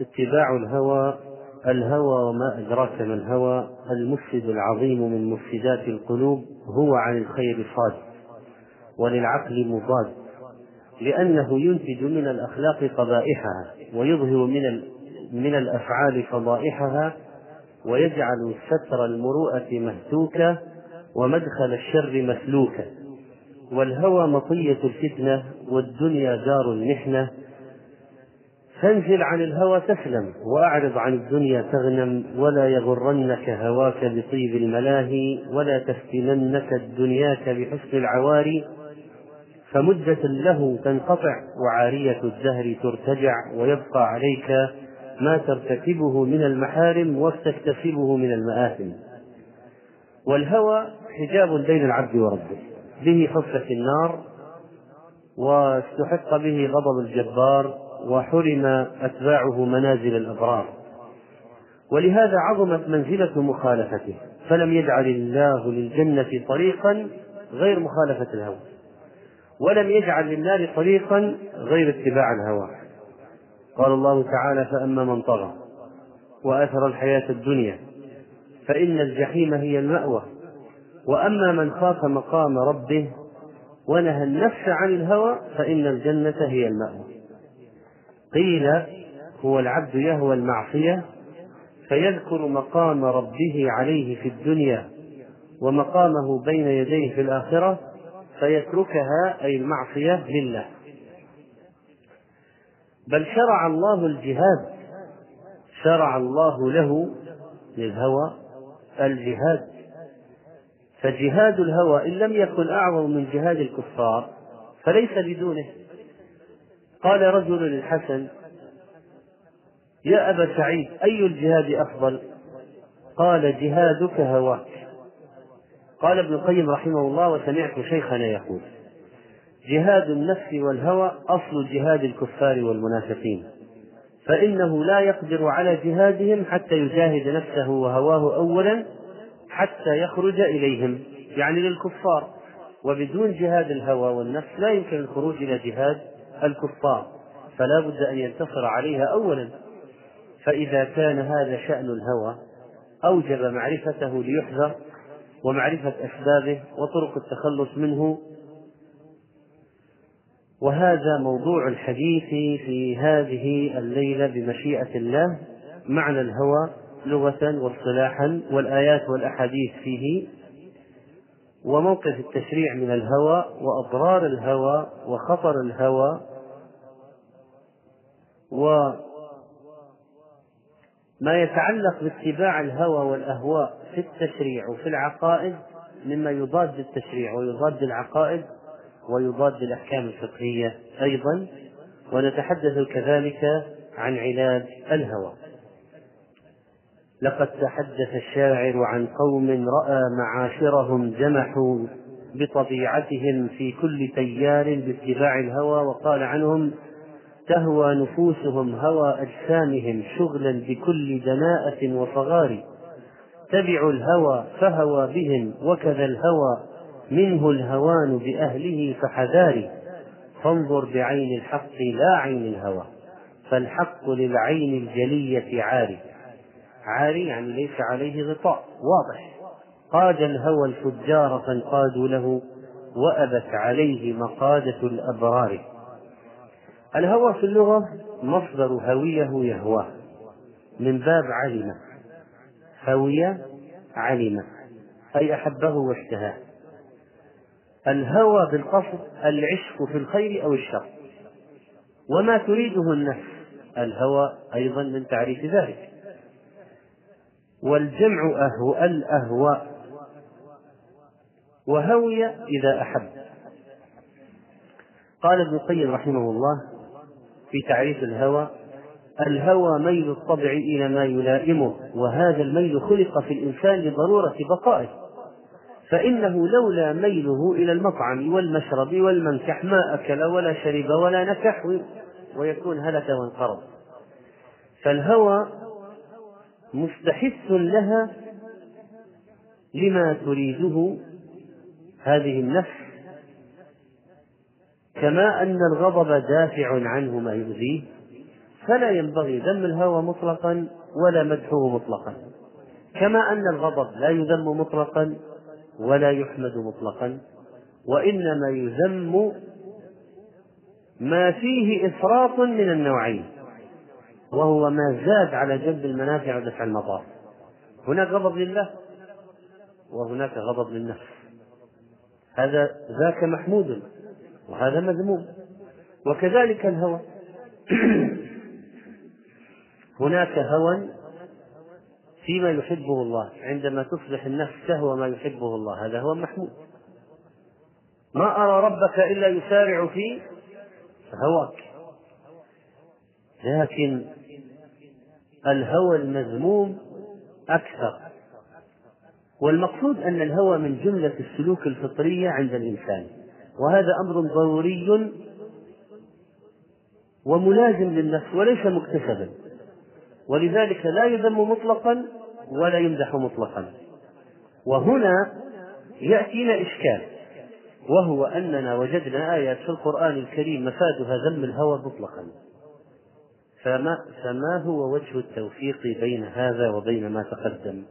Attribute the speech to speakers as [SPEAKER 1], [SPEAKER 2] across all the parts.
[SPEAKER 1] اتباع الهوى الهوى وما أدراك ما الهوى المفسد العظيم من مفسدات القلوب هو عن الخير صاد وللعقل مضاد لأنه ينتج من الأخلاق قبائحها ويظهر من من الأفعال فضائحها ويجعل ستر المروءة مهتوكا ومدخل الشر مسلوكا والهوى مطية الفتنة والدنيا دار المحنة فانزل عن الهوى تسلم وأعرض عن الدنيا تغنم ولا يغرنك هواك بطيب الملاهي ولا تفتننك دنياك بحسن العواري فمدة له تنقطع وعارية الدهر ترتجع ويبقى عليك ما ترتكبه من المحارم وتكتسبه من المآثم والهوى حجاب بين العبد وربه به خفت النار واستحق به غضب الجبار وحرم أتباعه منازل الأبرار ولهذا عظمت منزلة مخالفته فلم يجعل الله للجنة طريقا غير مخالفة الهوى ولم يجعل للنار طريقا غير اتباع الهوى قال الله تعالى فأما من طغى وآثر الحياة الدنيا فإن الجحيم هي المأوى وأما من خاف مقام ربه ونهى النفس عن الهوى فإن الجنة هي المأوى قيل هو العبد يهوى المعصية فيذكر مقام ربه عليه في الدنيا ومقامه بين يديه في الآخرة فيتركها أي المعصية لله بل شرع الله الجهاد شرع الله له للهوى الجهاد فجهاد الهوى إن لم يكن أعظم من جهاد الكفار فليس بدونه قال رجل للحسن يا أبا سعيد أي الجهاد أفضل قال جهادك هواك قال ابن القيم رحمه الله وسمعت شيخنا يقول جهاد النفس والهوى أصل جهاد الكفار والمنافقين فإنه لا يقدر على جهادهم حتى يجاهد نفسه وهواه أولا حتى يخرج إليهم يعني للكفار وبدون جهاد الهوى والنفس لا يمكن الخروج إلى جهاد الكفار فلا بد أن ينتصر عليها أولا فإذا كان هذا شأن الهوى أوجب معرفته ليحذر ومعرفة أسبابه وطرق التخلص منه وهذا موضوع الحديث في هذه الليلة بمشيئة الله معنى الهوى لغة واصطلاحا والآيات والأحاديث فيه وموقف التشريع من الهوى وأضرار الهوى وخطر الهوى وما يتعلق باتباع الهوى والأهواء في التشريع وفي العقائد مما يضاد التشريع ويضاد العقائد ويضاد الأحكام الفقهية أيضا ونتحدث كذلك عن علاج الهوى لقد تحدث الشاعر عن قوم رأى معاشرهم جمحوا بطبيعتهم في كل تيار باتباع الهوى وقال عنهم تهوى نفوسهم هوى أجسامهم شغلا بكل دناءة وصغار تبعوا الهوى فهوى بهم وكذا الهوى منه الهوان بأهله فحذاري فانظر بعين الحق لا عين الهوى فالحق للعين الجلية عاري عاري يعني ليس عليه غطاء واضح قاد الهوى الفجار فانقادوا له وأبت عليه مقادة الأبرار الهوى في اللغة مصدر هويه يهواه من باب علم هوي علم أي أحبه واشتهاه الهوى بالقصد العشق في الخير أو الشر وما تريده النفس الهوى أيضا من تعريف ذلك والجمع أهو الأهواء وهوي إذا أحب قال ابن القيم رحمه الله في تعريف الهوى الهوى ميل الطبع إلى ما يلائمه وهذا الميل خلق في الإنسان لضرورة بقائه فإنه لولا ميله إلى المطعم والمشرب والمنكح ما أكل ولا شرب ولا نكح ويكون هلك وانقرض فالهوى مستحث لها لما تريده هذه النفس كما أن الغضب دافع عنه ما يؤذيه فلا ينبغي ذم الهوى مطلقا ولا مدحه مطلقا كما أن الغضب لا يذم مطلقا ولا يحمد مطلقا وإنما يذم ما فيه إفراط من النوعين وهو ما زاد على جلب المنافع ودفع المضار هناك غضب لله وهناك غضب للنفس هذا ذاك محمود وهذا مذموم وكذلك الهوى هناك هوى فيما يحبه الله عندما تصبح النفس تهوى ما يحبه الله هذا هو محمود ما أرى ربك إلا يسارع في هواك لكن الهوى المذموم أكثر والمقصود أن الهوى من جملة السلوك الفطرية عند الإنسان وهذا أمر ضروري وملازم للنفس وليس مكتسبا ولذلك لا يذم مطلقا ولا يمدح مطلقا وهنا يأتينا إشكال وهو أننا وجدنا آيات في القرآن الكريم مفادها ذم الهوى مطلقا فما, فما هو وجه التوفيق بين هذا وبين ما تقدم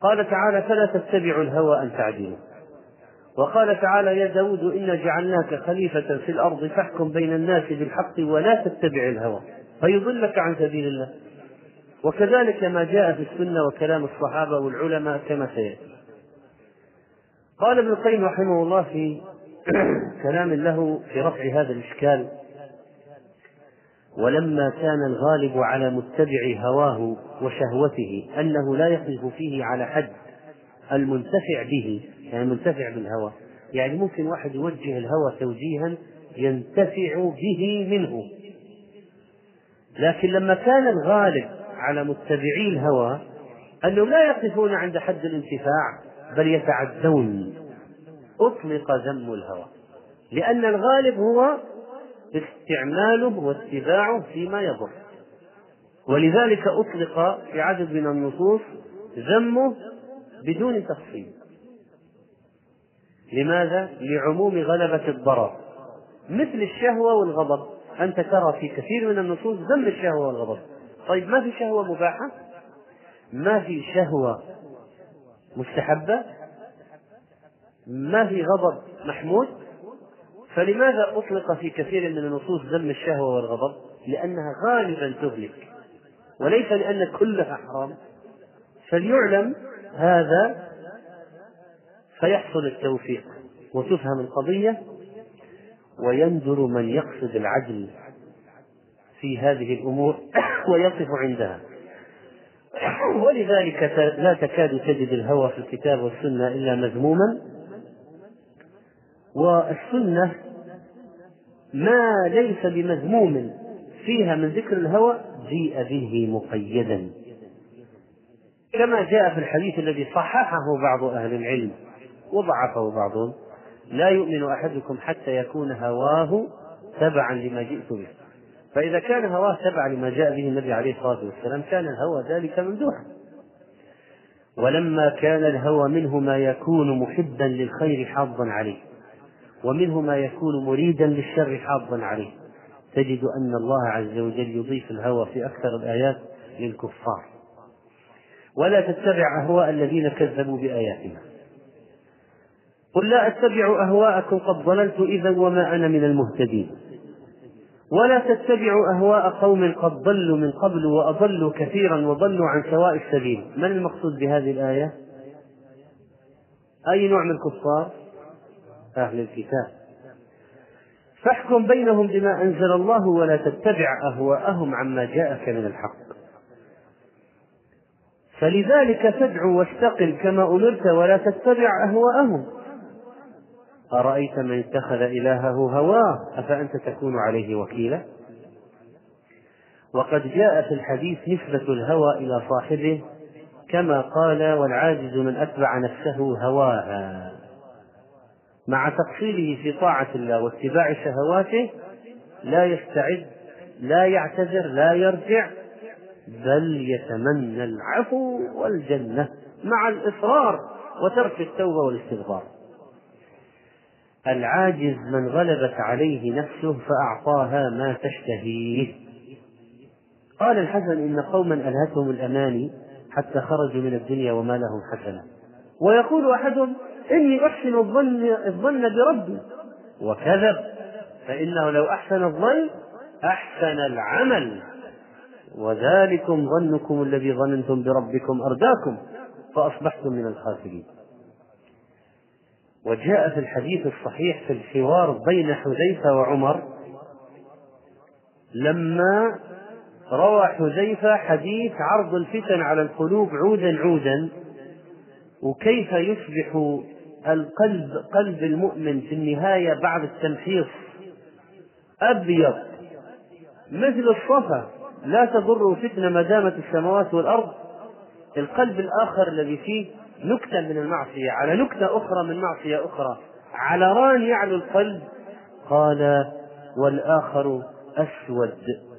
[SPEAKER 1] قال تعالى فلا تتبعوا الهوى أن تعدلوا وقال تعالى يا داود إنا جعلناك خليفة في الأرض فاحكم بين الناس بالحق ولا تتبع الهوى فيضلك عن سبيل الله وكذلك ما جاء في السنة وكلام الصحابة والعلماء كما سيأتي قال ابن القيم رحمه الله في كلام له في رفع هذا الإشكال ولما كان الغالب على متبع هواه وشهوته أنه لا يقف فيه على حد المنتفع به يعني منتفع بالهوى يعني ممكن واحد يوجه الهوى توجيها ينتفع به منه لكن لما كان الغالب على متبعي الهوى أنهم لا يقفون عند حد الانتفاع بل يتعدون أطلق ذم الهوى لأن الغالب هو استعماله واتباعه فيما يضر ولذلك أطلق في عدد من النصوص ذمه بدون تفصيل لماذا؟ لعموم غلبة الضرر مثل الشهوة والغضب أنت ترى في كثير من النصوص ذم الشهوة والغضب طيب ما في شهوة مباحة؟ ما في شهوة مستحبة؟ ما في غضب محمود؟ فلماذا أطلق في كثير من النصوص ذم الشهوة والغضب؟ لأنها غالبا تهلك وليس لأن كلها حرام فليعلم هذا فيحصل التوفيق وتفهم القضية ويندر من يقصد العدل في هذه الأمور ويقف عندها ولذلك لا تكاد تجد الهوى في الكتاب والسنة إلا مذموما والسنة ما ليس بمذموم فيها من ذكر الهوى جيء به مقيدا كما جاء في الحديث الذي صححه بعض أهل العلم وضعفه بعضهم لا يؤمن أحدكم حتى يكون هواه تبعا لما جئت به فإذا كان هواه تبعا لما جاء به النبي عليه الصلاة والسلام كان الهوى ذلك ممدوحا ولما كان الهوى منه ما يكون محبا للخير حاضا عليه ومنه ما يكون مريدا للشر حاضا عليه تجد أن الله عز وجل يضيف الهوى في أكثر الآيات للكفار ولا تتبع أهواء الذين كذبوا بآياتنا قل لا أتبع أهواءكم قد ضللت إذا وما أنا من المهتدين ولا تتبعوا أهواء قوم قد ضلوا من قبل وأضلوا كثيرا وضلوا عن سواء السبيل من المقصود بهذه الآية أي نوع من الكفار أهل الكتاب فاحكم بينهم بما أنزل الله ولا تتبع أهواءهم عما جاءك من الحق فلذلك تدعو واستقم كما أمرت ولا تتبع أهواءهم أرأيت من اتخذ إلهه هواه أفأنت تكون عليه وكيلا وقد جاء في الحديث نسبة الهوى إلى صاحبه كما قال والعاجز من أتبع نفسه هواها مع تقصيره في طاعة الله واتباع شهواته لا يستعد لا يعتذر لا يرجع بل يتمنى العفو والجنة مع الإصرار وترك التوبة والاستغفار العاجز من غلبت عليه نفسه فأعطاها ما تشتهيه قال الحسن إن قوما ألهتهم الأماني حتى خرجوا من الدنيا وما لهم حسنة ويقول أحدهم إني أحسن الظن الظن بربي وكذب فإنه لو أحسن الظن أحسن العمل وذلكم ظنكم الذي ظننتم بربكم أرداكم فأصبحتم من الخاسرين وجاء في الحديث الصحيح في الحوار بين حذيفة وعمر لما روى حذيفة حديث عرض الفتن على القلوب عودا عودا وكيف يصبح القلب قلب المؤمن في النهاية بعد التمحيص أبيض مثل الصفا لا تضره فتنة ما دامت السماوات والأرض القلب الآخر الذي فيه نكتة من المعصية على نكتة أخرى من معصية أخرى على ران يعلو القلب قال والآخر أسود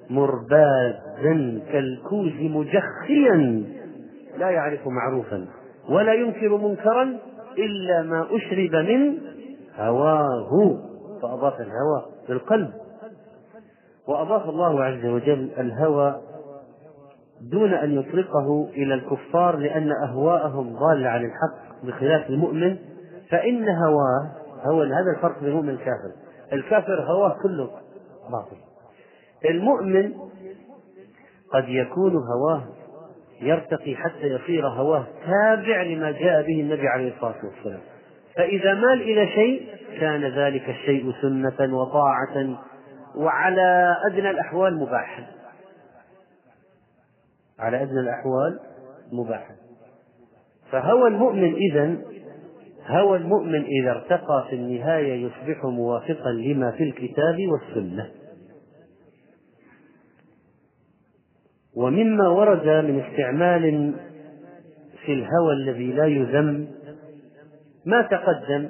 [SPEAKER 1] مربازا كالكوز مجخيا لا يعرف معروفا ولا ينكر منكرا إلا ما أشرب من هواه فأضاف الهوى للقلب وأضاف الله عز وجل الهوى دون أن يطلقه إلى الكفار لأن أهواءهم ضالة عن الحق بخلاف المؤمن فإن هواه هو هذا الفرق بين المؤمن والكافر الكافر هواه كله باطل المؤمن قد يكون هواه يرتقي حتى يصير هواه تابع لما جاء به النبي عليه الصلاة والسلام فإذا مال إلى شيء كان ذلك الشيء سنة وطاعة وعلى أدنى الأحوال مباحا على أدنى الأحوال مباحا فهوى المؤمن إذا هوى المؤمن إذا ارتقى في النهاية يصبح موافقا لما في الكتاب والسنة ومما ورد من استعمال في الهوى الذي لا يذم ما تقدم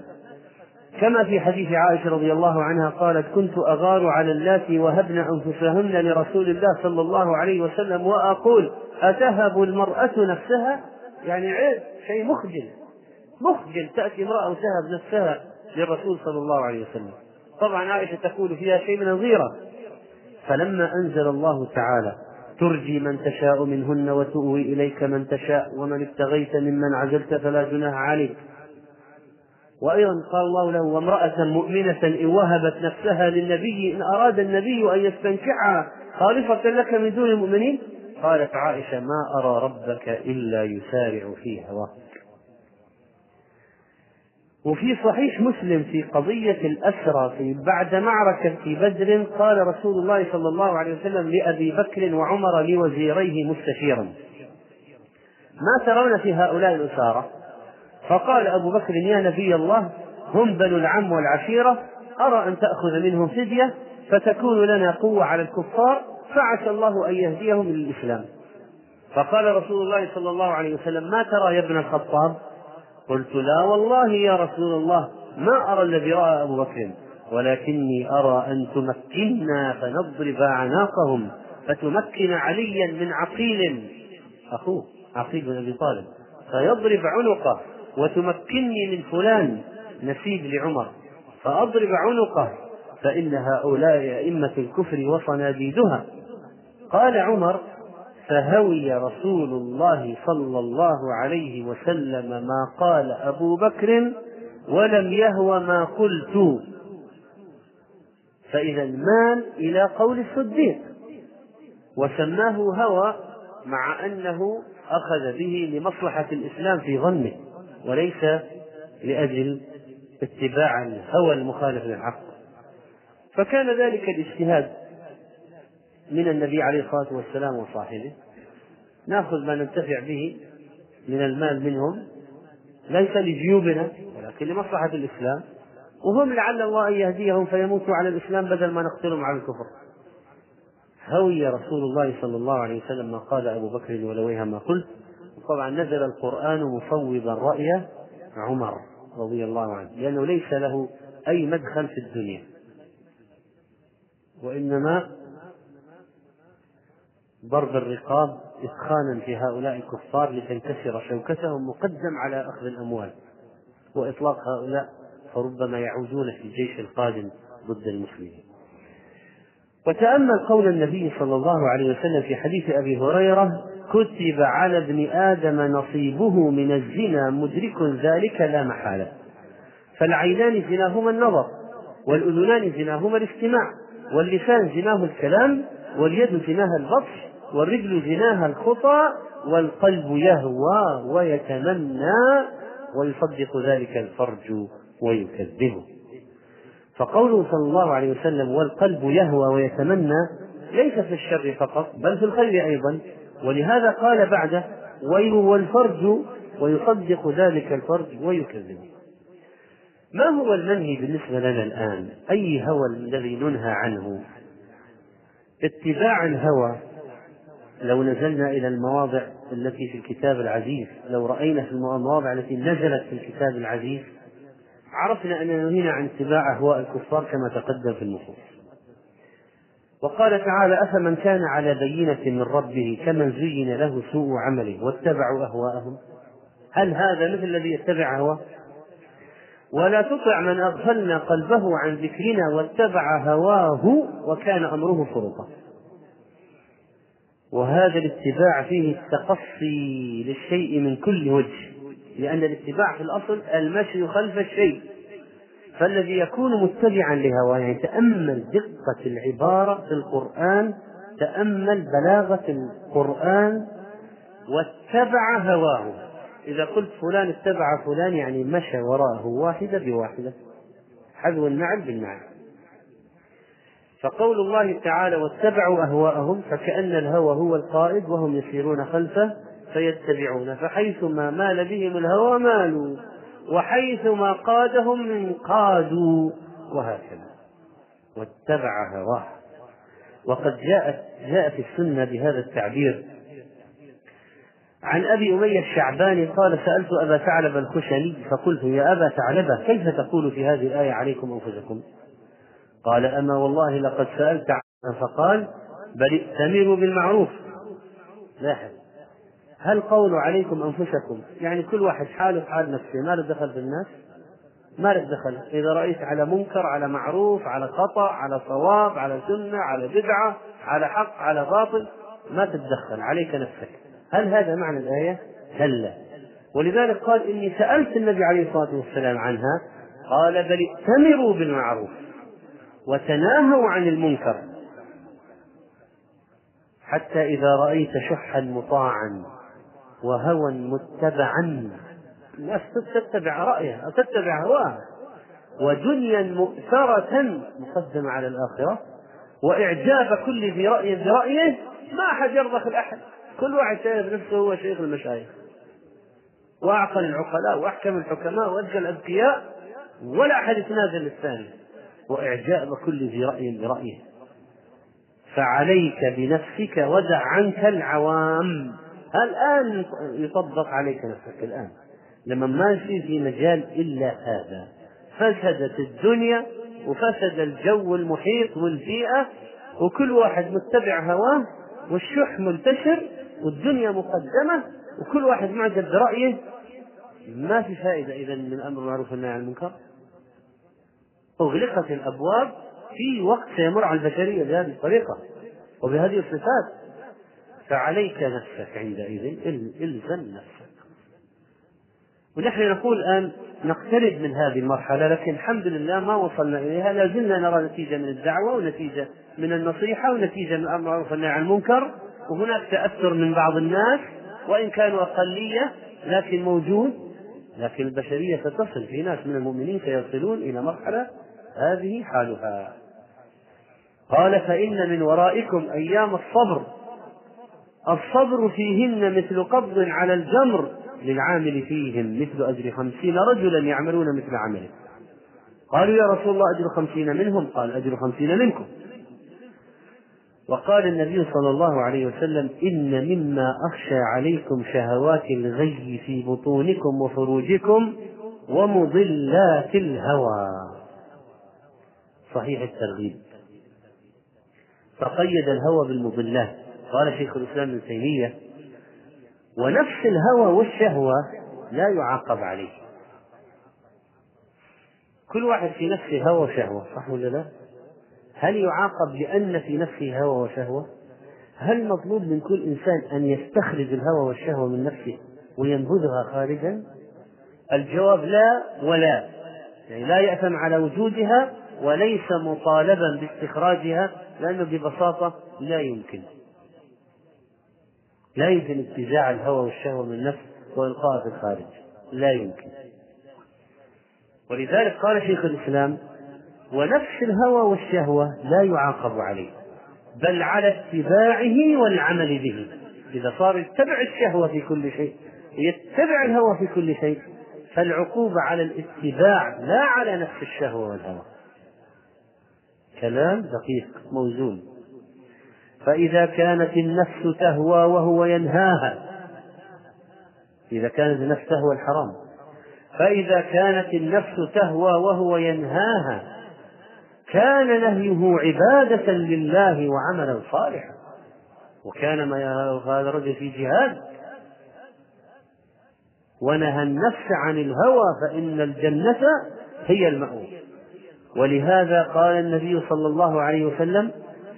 [SPEAKER 1] كما في حديث عائشة رضي الله عنها قالت كنت أغار على اللاتي وهبن أنفسهن لرسول الله صلى الله عليه وسلم وأقول أتهب المرأة نفسها يعني عيب شيء مخجل مخجل تأتي امرأة وتهب نفسها للرسول صلى الله عليه وسلم طبعا عائشة تقول فيها شيء من الغيرة فلما أنزل الله تعالى ترجي من تشاء منهن وتؤوي إليك من تشاء ومن ابتغيت ممن عزلت فلا جناح عليك وأيضا قال الله له وامرأة مؤمنة إن وهبت نفسها للنبي إن أراد النبي أن يستنكعها خالصة لك من دون المؤمنين قالت عائشة ما أرى ربك إلا يسارع في هواك وفي صحيح مسلم في قضية الأسرى في بعد معركة في بدر قال رسول الله صلى الله عليه وسلم لأبي بكر وعمر لوزيريه مستشيرا ما ترون في هؤلاء الأسارة فقال أبو بكر يا نبي الله هم بنو العم والعشيرة أرى أن تأخذ منهم فدية فتكون لنا قوة على الكفار فعسى الله أن يهديهم للإسلام فقال رسول الله صلى الله عليه وسلم ما ترى يا ابن الخطاب قلت لا والله يا رسول الله ما أرى الذي رأى أبو بكر ولكني أرى أن تمكنا فنضرب أعناقهم فتمكن عليا من عقيل أخوه عقيل بن أبي طالب فيضرب عنقه وتمكنني من فلان نسيب لعمر فأضرب عنقه فإن هؤلاء أئمة الكفر وصناديدها قال عمر فهوي رسول الله صلى الله عليه وسلم ما قال أبو بكر ولم يهو ما قلت فإذا المال إلى قول الصديق وسماه هوى مع أنه أخذ به لمصلحة الإسلام في ظنه وليس لأجل اتباع الهوى المخالف للحق فكان ذلك الاجتهاد من النبي عليه الصلاة والسلام وصاحبه ناخذ ما ننتفع به من المال منهم ليس لجيوبنا ولكن لمصلحة الإسلام وهم لعل الله أن يهديهم فيموتوا على الإسلام بدل ما نقتلهم على الكفر هوي رسول الله صلى الله عليه وسلم ما قال أبو بكر ولويها ما قلت طبعا نزل القرآن مفوضا رأي عمر رضي الله عنه لأنه ليس له أي مدخل في الدنيا وإنما ضرب الرقاب إسخانا في هؤلاء الكفار لتنكسر شوكتهم مقدم على أخذ الأموال وإطلاق هؤلاء فربما يعودون في الجيش القادم ضد المسلمين وتأمل قول النبي صلى الله عليه وسلم في حديث أبي هريرة كتب على ابن آدم نصيبه من الزنا مدرك ذلك لا محالة فالعينان زناهما النظر والأذنان زناهما الاستماع واللسان زناه الكلام واليد زناها البطش والرجل زناها الخطى والقلب يهوى ويتمنى ويصدق ذلك الفرج ويكذبه فقوله صلى الله عليه وسلم والقلب يهوى ويتمنى ليس في الشر فقط بل في الخير أيضا ولهذا قال بعده ويل والفرج ويصدق ذلك الفرج ويكذبه ما هو المنهي بالنسبة لنا الآن أي هوى الذي ننهى عنه اتباع الهوى لو نزلنا إلى المواضع التي في الكتاب العزيز لو رأينا في المواضع التي نزلت في الكتاب العزيز عرفنا أننا نهينا عن اتباع أهواء الكفار كما تقدم في النصوص وقال تعالى أفمن كان على بينة من ربه كمن زين له سوء عمله واتبعوا أهواءهم هل هذا مثل الذي يتبع هواه ولا تطع من أغفلنا قلبه عن ذكرنا واتبع هواه وكان أمره فرطا وهذا الاتباع فيه التقصي للشيء من كل وجه لأن الاتباع في الأصل المشي خلف الشيء فالذي يكون متبعا لهواه يعني تأمل دقة العبارة في القرآن تأمل بلاغة القرآن واتبع هواه إذا قلت فلان اتبع فلان يعني مشى وراءه واحدة بواحدة حذو النعل بالنعل فقول الله تعالى واتبعوا أهواءهم فكأن الهوى هو القائد وهم يسيرون خلفه فيتبعون فحيثما مال بهم الهوى مالوا وحيثما قادهم انقادوا وهكذا واتبع هواه وقد جاءت جاءت السنة بهذا التعبير عن أبي أمية الشعباني قال سألت أبا ثعلب الخشني فقلت يا أبا ثعلبة كيف تقول في هذه الآية عليكم أنفسكم قال أما والله لقد سألت عنها فقال بل ائتمروا بالمعروف لاحظ هل قول عليكم أنفسكم يعني كل واحد حاله حال نفسه ما له دخل بالناس ما له دخل إذا رأيت على منكر على معروف على خطأ على صواب على سنة على بدعة على حق على باطل ما تتدخل عليك نفسك هل هذا معنى الآية؟ كلا ولذلك قال إني سألت النبي عليه الصلاة والسلام عنها قال بل ائتمروا بالمعروف وتناهوا عن المنكر حتى إذا رأيت شحا مطاعا وهوى متبعا الناس تتبع رأيه أو تتبع هواه ودنيا مؤثرة مقدمة على الآخرة وإعجاب كل ذي رأي برأيه ما أحد يرضخ الأحد كل واحد شايف نفسه هو شيخ المشايخ وأعقل العقلاء وأحكم الحكماء وأذكى الأذكياء ولا أحد يتنازل الثاني وإعجاب كل ذي رأي برأيه فعليك بنفسك ودع عنك العوام الآن يطبق عليك نفسك الآن لما ما في في مجال إلا هذا فسدت الدنيا وفسد الجو المحيط والبيئة وكل واحد متبع هواه والشح منتشر والدنيا مقدمة وكل واحد معجب برأيه ما في فائدة إذا من الأمر المعروف والنهي عن المنكر أغلقت الأبواب في وقت سيمر على البشرية بهذه الطريقة وبهذه الصفات فعليك نفسك عندئذ الزم نفسك ونحن نقول الآن نقترب من هذه المرحلة لكن الحمد لله ما وصلنا إليها لا زلنا نرى نتيجة من الدعوة ونتيجة من النصيحة ونتيجة من الأمر المعروف عن المنكر وهناك تأثر من بعض الناس وإن كانوا أقلية لكن موجود لكن البشرية ستصل في ناس من المؤمنين سيصلون إلى مرحلة هذه حالها قال فإن من ورائكم أيام الصبر الصبر فيهن مثل قبض على الجمر للعامل فيهم مثل أجر خمسين رجلا يعملون مثل عمله قالوا يا رسول الله أجر خمسين منهم قال أجر خمسين منكم وقال النبي صلى الله عليه وسلم إن مما أخشى عليكم شهوات الغي في بطونكم وفروجكم ومضلات الهوى صحيح الترغيب فقيد الهوى بالمضلات قال شيخ الإسلام ابن تيمية ونفس الهوى والشهوة لا يعاقب عليه كل واحد في نفسه هوى وشهوة صح ولا لا؟ هل يعاقب لأن في نفسه هوى وشهوة؟ هل مطلوب من كل إنسان أن يستخرج الهوى والشهوة من نفسه وينبذها خارجا؟ الجواب لا ولا يعني لا يأثم على وجودها وليس مطالبا باستخراجها لأنه ببساطة لا يمكن لا يمكن اتزاع الهوى والشهوة من النفس وإلقاءها في الخارج لا يمكن ولذلك قال شيخ الإسلام ونفس الهوى والشهوة لا يعاقب عليه بل على اتباعه والعمل به إذا صار يتبع الشهوة في كل شيء ويتبع الهوى في كل شيء فالعقوبة على الاتباع لا على نفس الشهوة والهوى كلام دقيق موزون فإذا كانت النفس تهوى وهو ينهاها إذا كانت النفس تهوى الحرام فإذا كانت النفس تهوى وهو ينهاها كان نهيه عبادة لله وعملا صالحا وكان ما هذا الرجل في جهاد ونهى النفس عن الهوى فإن الجنة هي المأوى ولهذا قال النبي صلى الله عليه وسلم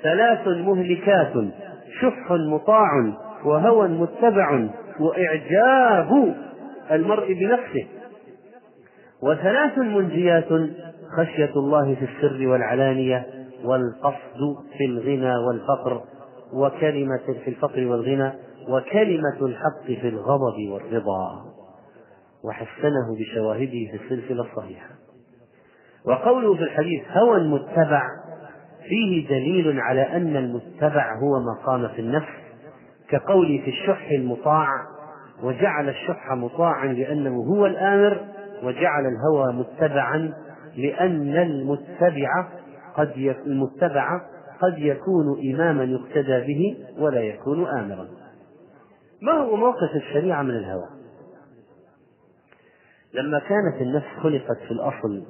[SPEAKER 1] ثلاث مهلكات شح مطاع وهوى متبع وإعجاب المرء بنفسه وثلاث منجيات خشية الله في السر والعلانية والقصد في الغنى والفقر وكلمة في الفقر والغنى وكلمة الحق في الغضب والرضا وحسنه بشواهده في السلسلة الصحيحة وقوله في الحديث هوى متبع فيه دليل على أن المتبع هو ما قام في النفس كقولي في الشح المطاع وجعل الشح مطاعا لأنه هو الآمر وجعل الهوى متبعا لأن المتبع قد المتبع قد يكون إماما يقتدى به ولا يكون آمرا ما هو موقف الشريعة من الهوى لما كانت النفس خلقت في الأصل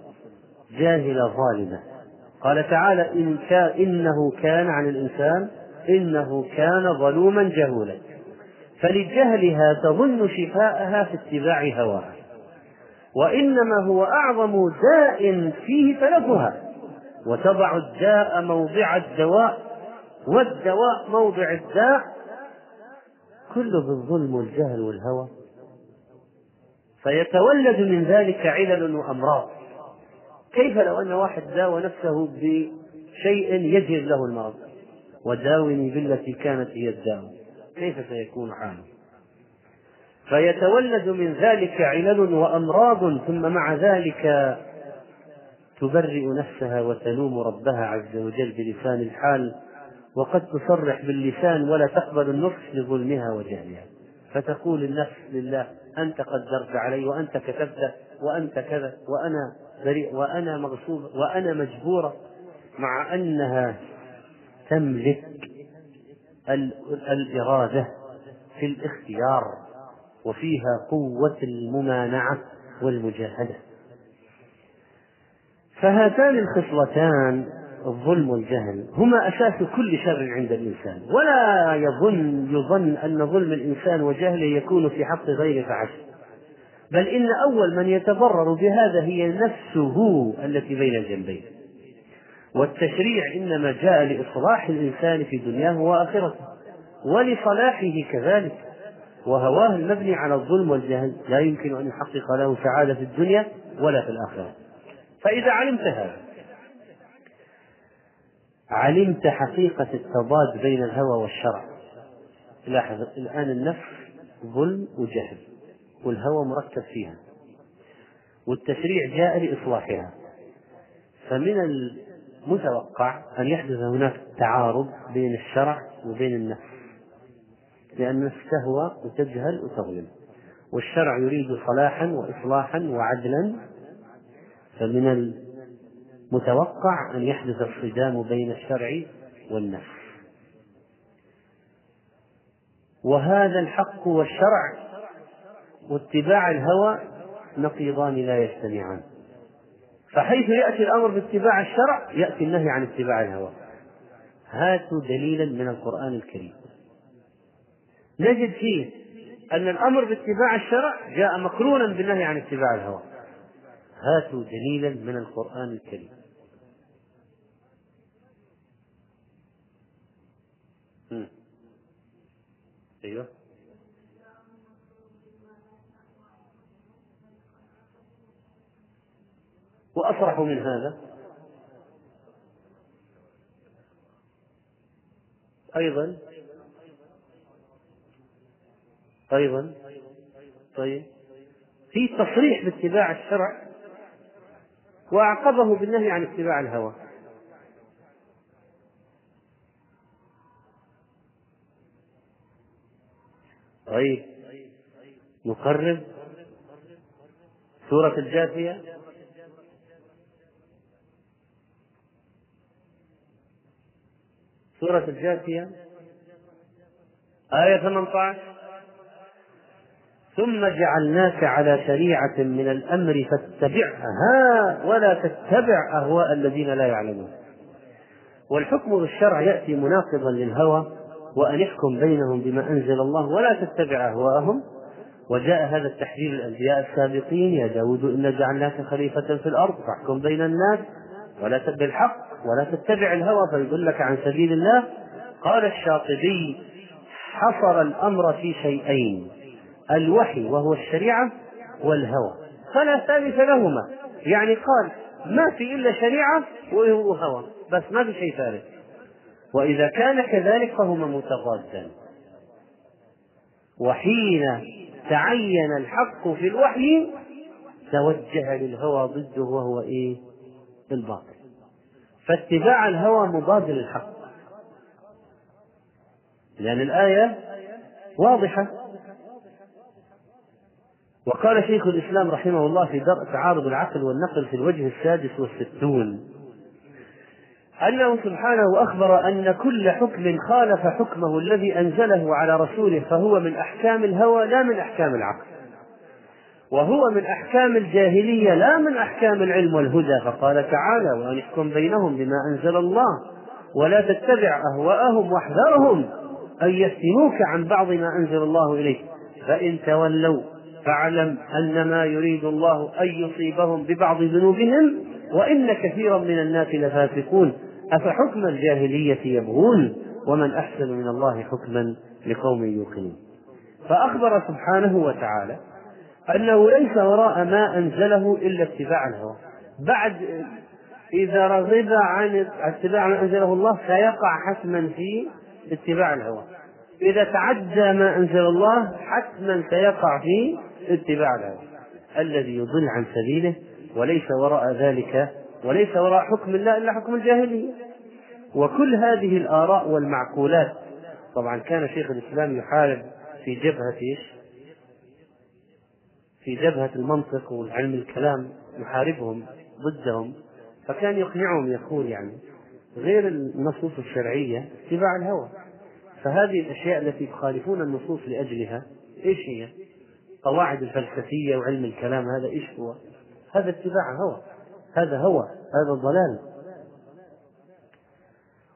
[SPEAKER 1] جاهلة ظالمة قال تعالى إن كان إنه كان عن الإنسان إنه كان ظلوما جهولا فلجهلها تظن شفاءها في اتباع هواها وإنما هو أعظم داء فيه تلفها وتضع الداء موضع الدواء والدواء موضع الداء كله بالظلم والجهل والهوى فيتولد من ذلك علل وأمراض كيف لو أن واحد داوى نفسه بشيء يجهز له المرض وداوني بالتي كانت هي الداوى كيف سيكون حاله فيتولد من ذلك علل وأمراض ثم مع ذلك تبرئ نفسها وتلوم ربها عز وجل بلسان الحال وقد تصرح باللسان ولا تقبل النصح لظلمها وجهلها فتقول النفس لله أنت قدرت علي وأنت كتبت وأنت كذا وأنا بريء وأنا مغصوبة وأنا مجبورة مع أنها تملك الإرادة في الاختيار وفيها قوة الممانعة والمجاهدة فهاتان الخصلتان الظلم والجهل هما أساس كل شر عند الإنسان ولا يظن يظن أن ظلم الإنسان وجهله يكون في حق غيره فعسى بل إن أول من يتضرر بهذا هي نفسه التي بين الجنبين والتشريع إنما جاء لإصلاح الإنسان في دنياه وآخرته ولصلاحه كذلك وهواه المبني على الظلم والجهل لا يمكن أن يحقق له سعادة في الدنيا ولا في الآخرة فإذا علمت هذا علمت حقيقة التضاد بين الهوى والشرع لاحظ الآن النفس ظلم وجهل والهوى مركب فيها والتشريع جاء لإصلاحها فمن المتوقع أن يحدث هناك تعارض بين الشرع وبين النفس لأن تهوى وتجهل وتظلم والشرع يريد صلاحا وإصلاحا وعدلا فمن المتوقع أن يحدث الصدام بين الشرع والنفس وهذا الحق والشرع واتباع الهوى نقيضان لا يجتمعان فحيث يأتي الأمر باتباع الشرع يأتي النهي عن اتباع الهوى هاتوا دليلا من القرآن الكريم نجد فيه أن الأمر باتباع الشرع جاء مقرونا بالنهي عن اتباع الهوى هاتوا دليلا من القرآن الكريم أيوه وأصرح من هذا أيضا أيضا طيب في تصريح باتباع الشرع وأعقبه بالنهي عن اتباع الهوى طيب نقرب سورة الجاثية سورة الجاثية آية 18 ثم جعلناك على شريعة من الأمر فاتبعها ولا تتبع أهواء الذين لا يعلمون والحكم بالشرع يأتي مناقضا للهوى وأن احكم بينهم بما أنزل الله ولا تتبع أهواءهم وجاء هذا التحذير الأنبياء السابقين يا داود إنا جعلناك خليفة في الأرض فاحكم بين الناس ولا الحق ولا تتبع الهوى فيدلك عن سبيل الله قال الشاطبي حصر الأمر في شيئين الوحي وهو الشريعة والهوى فلا ثالث لهما يعني قال ما في إلا شريعة وهوى بس ما في شيء ثالث وإذا كان كذلك فهما متضادان وحين تعين الحق في الوحي توجه للهوى ضده وهو إيه بالباطل فاتباع الهوى مضاد للحق لأن الآية واضحة وقال شيخ الإسلام رحمه الله في درء تعارض العقل والنقل في الوجه السادس والستون أنه سبحانه أخبر أن كل حكم خالف حكمه الذي أنزله على رسوله فهو من أحكام الهوى لا من أحكام العقل وهو من أحكام الجاهلية لا من أحكام العلم والهدى فقال تعالى وأن احكم بينهم بما أنزل الله ولا تتبع أهواءهم واحذرهم أن يفتنوك عن بعض ما أنزل الله إليك فإن تولوا فاعلم أنما يريد الله أن يصيبهم ببعض ذنوبهم وإن كثيرا من الناس لفاسقون أفحكم الجاهلية يبغون ومن أحسن من الله حكما لقوم يوقنون فأخبر سبحانه وتعالى أنه ليس وراء ما أنزله إلا اتباع الهوى بعد إذا رغب عن اتباع ما أنزله الله سيقع حتما في اتباع الهوى إذا تعدى ما أنزل الله حتما سيقع في اتباع الهوى الذي يضل عن سبيله وليس وراء ذلك وليس وراء حكم الله إلا حكم الجاهلية وكل هذه الآراء والمعقولات طبعا كان شيخ الإسلام يحارب في جبهة في جبهة المنطق وعلم الكلام يحاربهم ضدهم فكان يقنعهم يقول يعني غير النصوص الشرعية اتباع الهوى فهذه الأشياء التي تخالفون النصوص لأجلها إيش هي؟ قواعد الفلسفية وعلم الكلام هذا إيش هو؟ هذا اتباع هوى هذا هوى هذا ضلال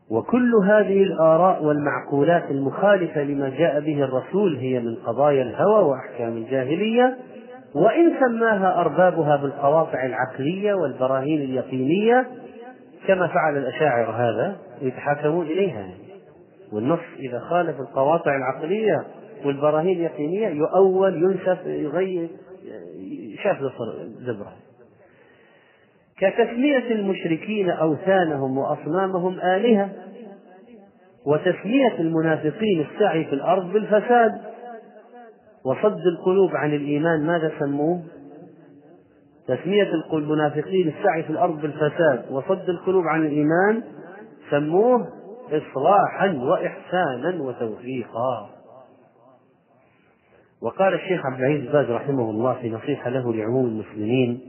[SPEAKER 1] وكل هذه الآراء والمعقولات المخالفة لما جاء به الرسول هي من قضايا الهوى وأحكام الجاهلية وإن سماها أربابها بالقواطع العقلية والبراهين اليقينية كما فعل الأشاعر هذا يتحاكمون إليها والنص إذا خالف القواطع العقلية والبراهين اليقينية يؤول ينسف يغير شاف زبرة كتسمية المشركين أوثانهم وأصنامهم آلهة وتسمية المنافقين السعي في الأرض بالفساد وصد القلوب عن الإيمان ماذا سموه؟ تسمية المنافقين السعي في الأرض بالفساد وصد القلوب عن الإيمان سموه إصلاحا وإحسانا وتوفيقا وقال الشيخ عبد العزيز باز رحمه الله في نصيحة له لعموم المسلمين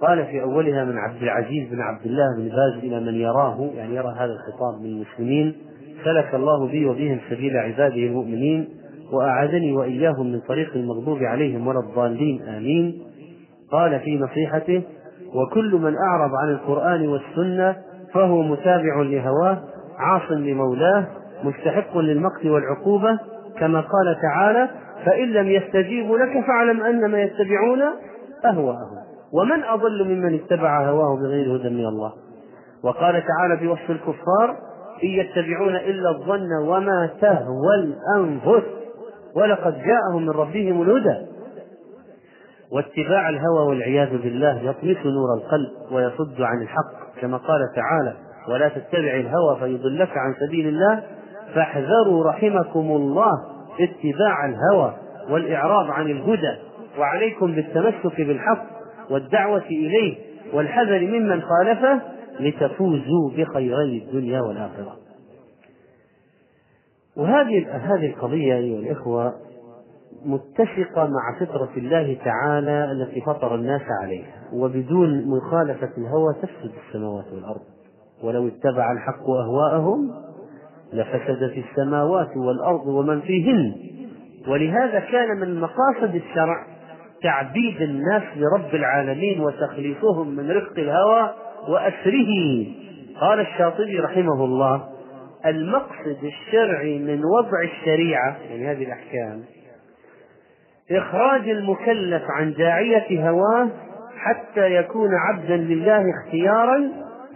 [SPEAKER 1] قال في أولها من عبد العزيز بن عبد الله بن باز إلى من يراه يعني يرى هذا الخطاب من المسلمين سلك الله بي وبهم سبيل عباده المؤمنين وأعادني وإياهم من طريق المغضوب عليهم ولا الضالين آمين قال في نصيحته وكل من أعرض عن القرآن والسنة فهو متابع لهواه عاص لمولاه مستحق للمقت والعقوبة كما قال تعالى فإن لم يستجيبوا لك فاعلم أنما يتبعون أهواءهم ومن أضل ممن اتبع هواه بغير هدى من الله وقال تعالى في وصف الكفار إن يتبعون إلا الظن وما تهوى الأنفس ولقد جاءهم من ربهم الهدى واتباع الهوى والعياذ بالله يطمس نور القلب ويصد عن الحق كما قال تعالى ولا تتبع الهوى فيضلك عن سبيل الله فاحذروا رحمكم الله اتباع الهوى والإعراض عن الهدى وعليكم بالتمسك بالحق والدعوة إليه والحذر ممن خالفه لتفوزوا بخيري الدنيا والآخرة وهذه هذه القضية أيها الإخوة متفقة مع فطرة الله تعالى التي فطر الناس عليها وبدون مخالفة الهوى تفسد السماوات والأرض ولو اتبع الحق أهواءهم لفسدت السماوات والأرض ومن فيهن ولهذا كان من مقاصد الشرع تعبيد الناس لرب العالمين وتخليصهم من رفق الهوى وأسره قال الشاطبي رحمه الله المقصد الشرعي من وضع الشريعة يعني هذه الأحكام إخراج المكلف عن داعية هواه حتى يكون عبدا لله اختيارا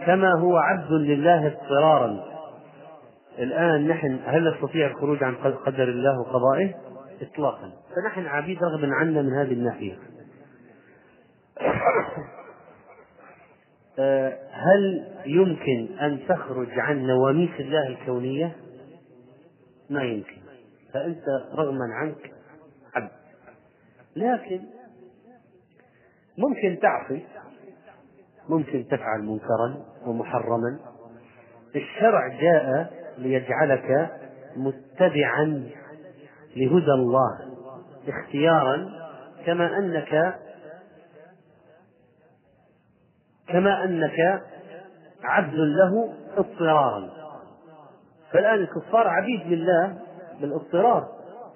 [SPEAKER 1] كما هو عبد لله اضطرارا الآن نحن هل نستطيع الخروج عن قدر الله وقضائه إطلاقا فنحن عبيد رغبا عنا من هذه الناحية آه، هل يمكن أن تخرج عن نواميس الله الكونية؟ ما يمكن فأنت رغما عنك عبد لكن ممكن تعصي ممكن تفعل منكرا ومحرما الشرع جاء ليجعلك متبعا لهدى الله اختيارا كما انك كما أنك عبد له اضطرارا فالآن الكفار عبيد لله بالاضطرار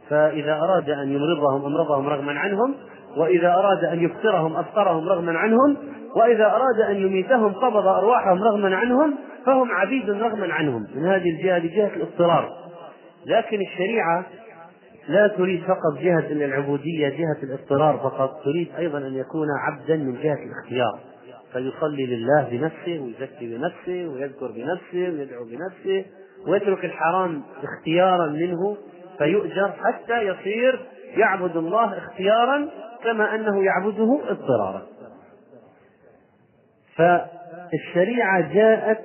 [SPEAKER 1] فإذا أراد أن يمرضهم أمرضهم رغما عنهم وإذا أراد أن يفطرهم أفطرهم رغما عنهم وإذا أراد أن يميتهم قبض أرواحهم رغما عنهم فهم عبيد رغما عنهم من هذه الجهة لجهة الاضطرار لكن الشريعة لا تريد فقط جهة العبودية جهة الاضطرار فقط تريد أيضا أن يكون عبدا من جهة الاختيار فيصلي لله بنفسه ويزكي بنفسه ويذكر بنفسه ويدعو بنفسه ويترك الحرام اختيارا منه فيؤجر حتى يصير يعبد الله اختيارا كما انه يعبده اضطرارا فالشريعه جاءت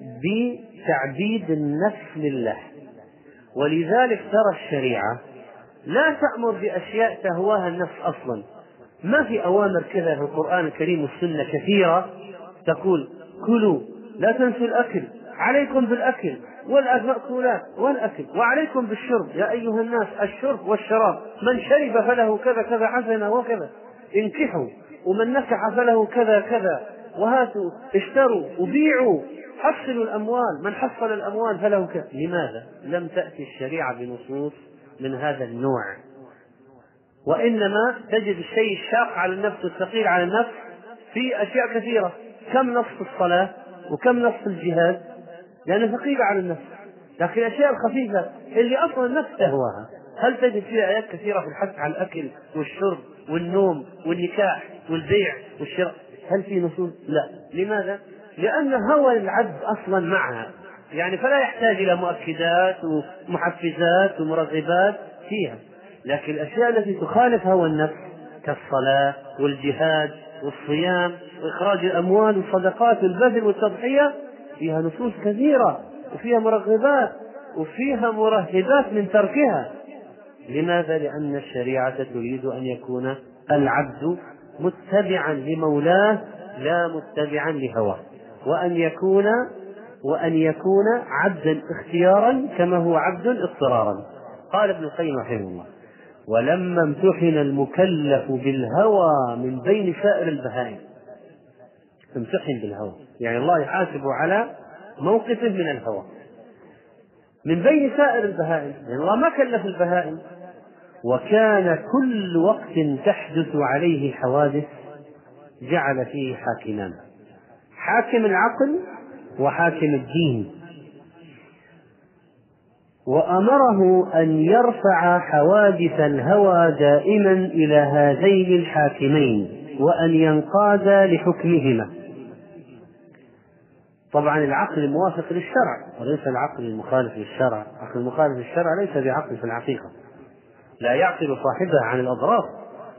[SPEAKER 1] بتعبيد النفس لله ولذلك ترى الشريعه لا تامر باشياء تهواها النفس اصلا ما في أوامر كذا في القرآن الكريم والسنة كثيرة تقول كلوا لا تنسوا الأكل عليكم بالأكل والمأكولات والأكل وعليكم بالشرب يا أيها الناس الشرب والشراب من شرب فله كذا كذا حسنة وكذا انكحوا ومن نكح فله كذا كذا وهاتوا اشتروا وبيعوا حصلوا الأموال من حصل الأموال فله كذا لماذا لم تأتي الشريعة بنصوص من هذا النوع وإنما تجد الشيء الشاق على النفس والثقيل على النفس في أشياء كثيرة كم نص الصلاة وكم نص الجهاد لأنها ثقيلة على النفس لكن الأشياء الخفيفة اللي أصلا النفس تهواها هل تجد فيها آيات كثيرة في الحث على الأكل والشرب والنوم والنكاح والبيع والشراء هل في نصوص؟ لا لماذا؟ لأن هوى العبد أصلا معها يعني فلا يحتاج إلى مؤكدات ومحفزات ومرغبات فيها لكن الأشياء التي تخالف هوى النفس كالصلاة والجهاد والصيام وإخراج الأموال والصدقات والبذل والتضحية فيها نصوص كثيرة وفيها مرغبات وفيها مرهبات من تركها لماذا؟ لأن الشريعة تريد أن يكون العبد متبعا لمولاه لا متبعا لهواه وأن يكون وأن يكون عبدا اختيارا كما هو عبد اضطرارا قال ابن القيم رحمه الله ولما امتحن المكلف بالهوى من بين سائر البهائم امتحن بالهوى يعني الله يحاسبه على موقف من الهوى من بين سائر البهائم يعني الله ما كلف البهائم وكان كل وقت تحدث عليه حوادث جعل فيه حاكمان حاكم العقل وحاكم الدين وأمره أن يرفع حوادث الهوى دائما إلى هذين الحاكمين وأن ينقاد لحكمهما طبعا العقل الموافق للشرع وليس العقل المخالف للشرع العقل المخالف للشرع ليس بعقل في الحقيقة لا يعقل صاحبه عن الأضرار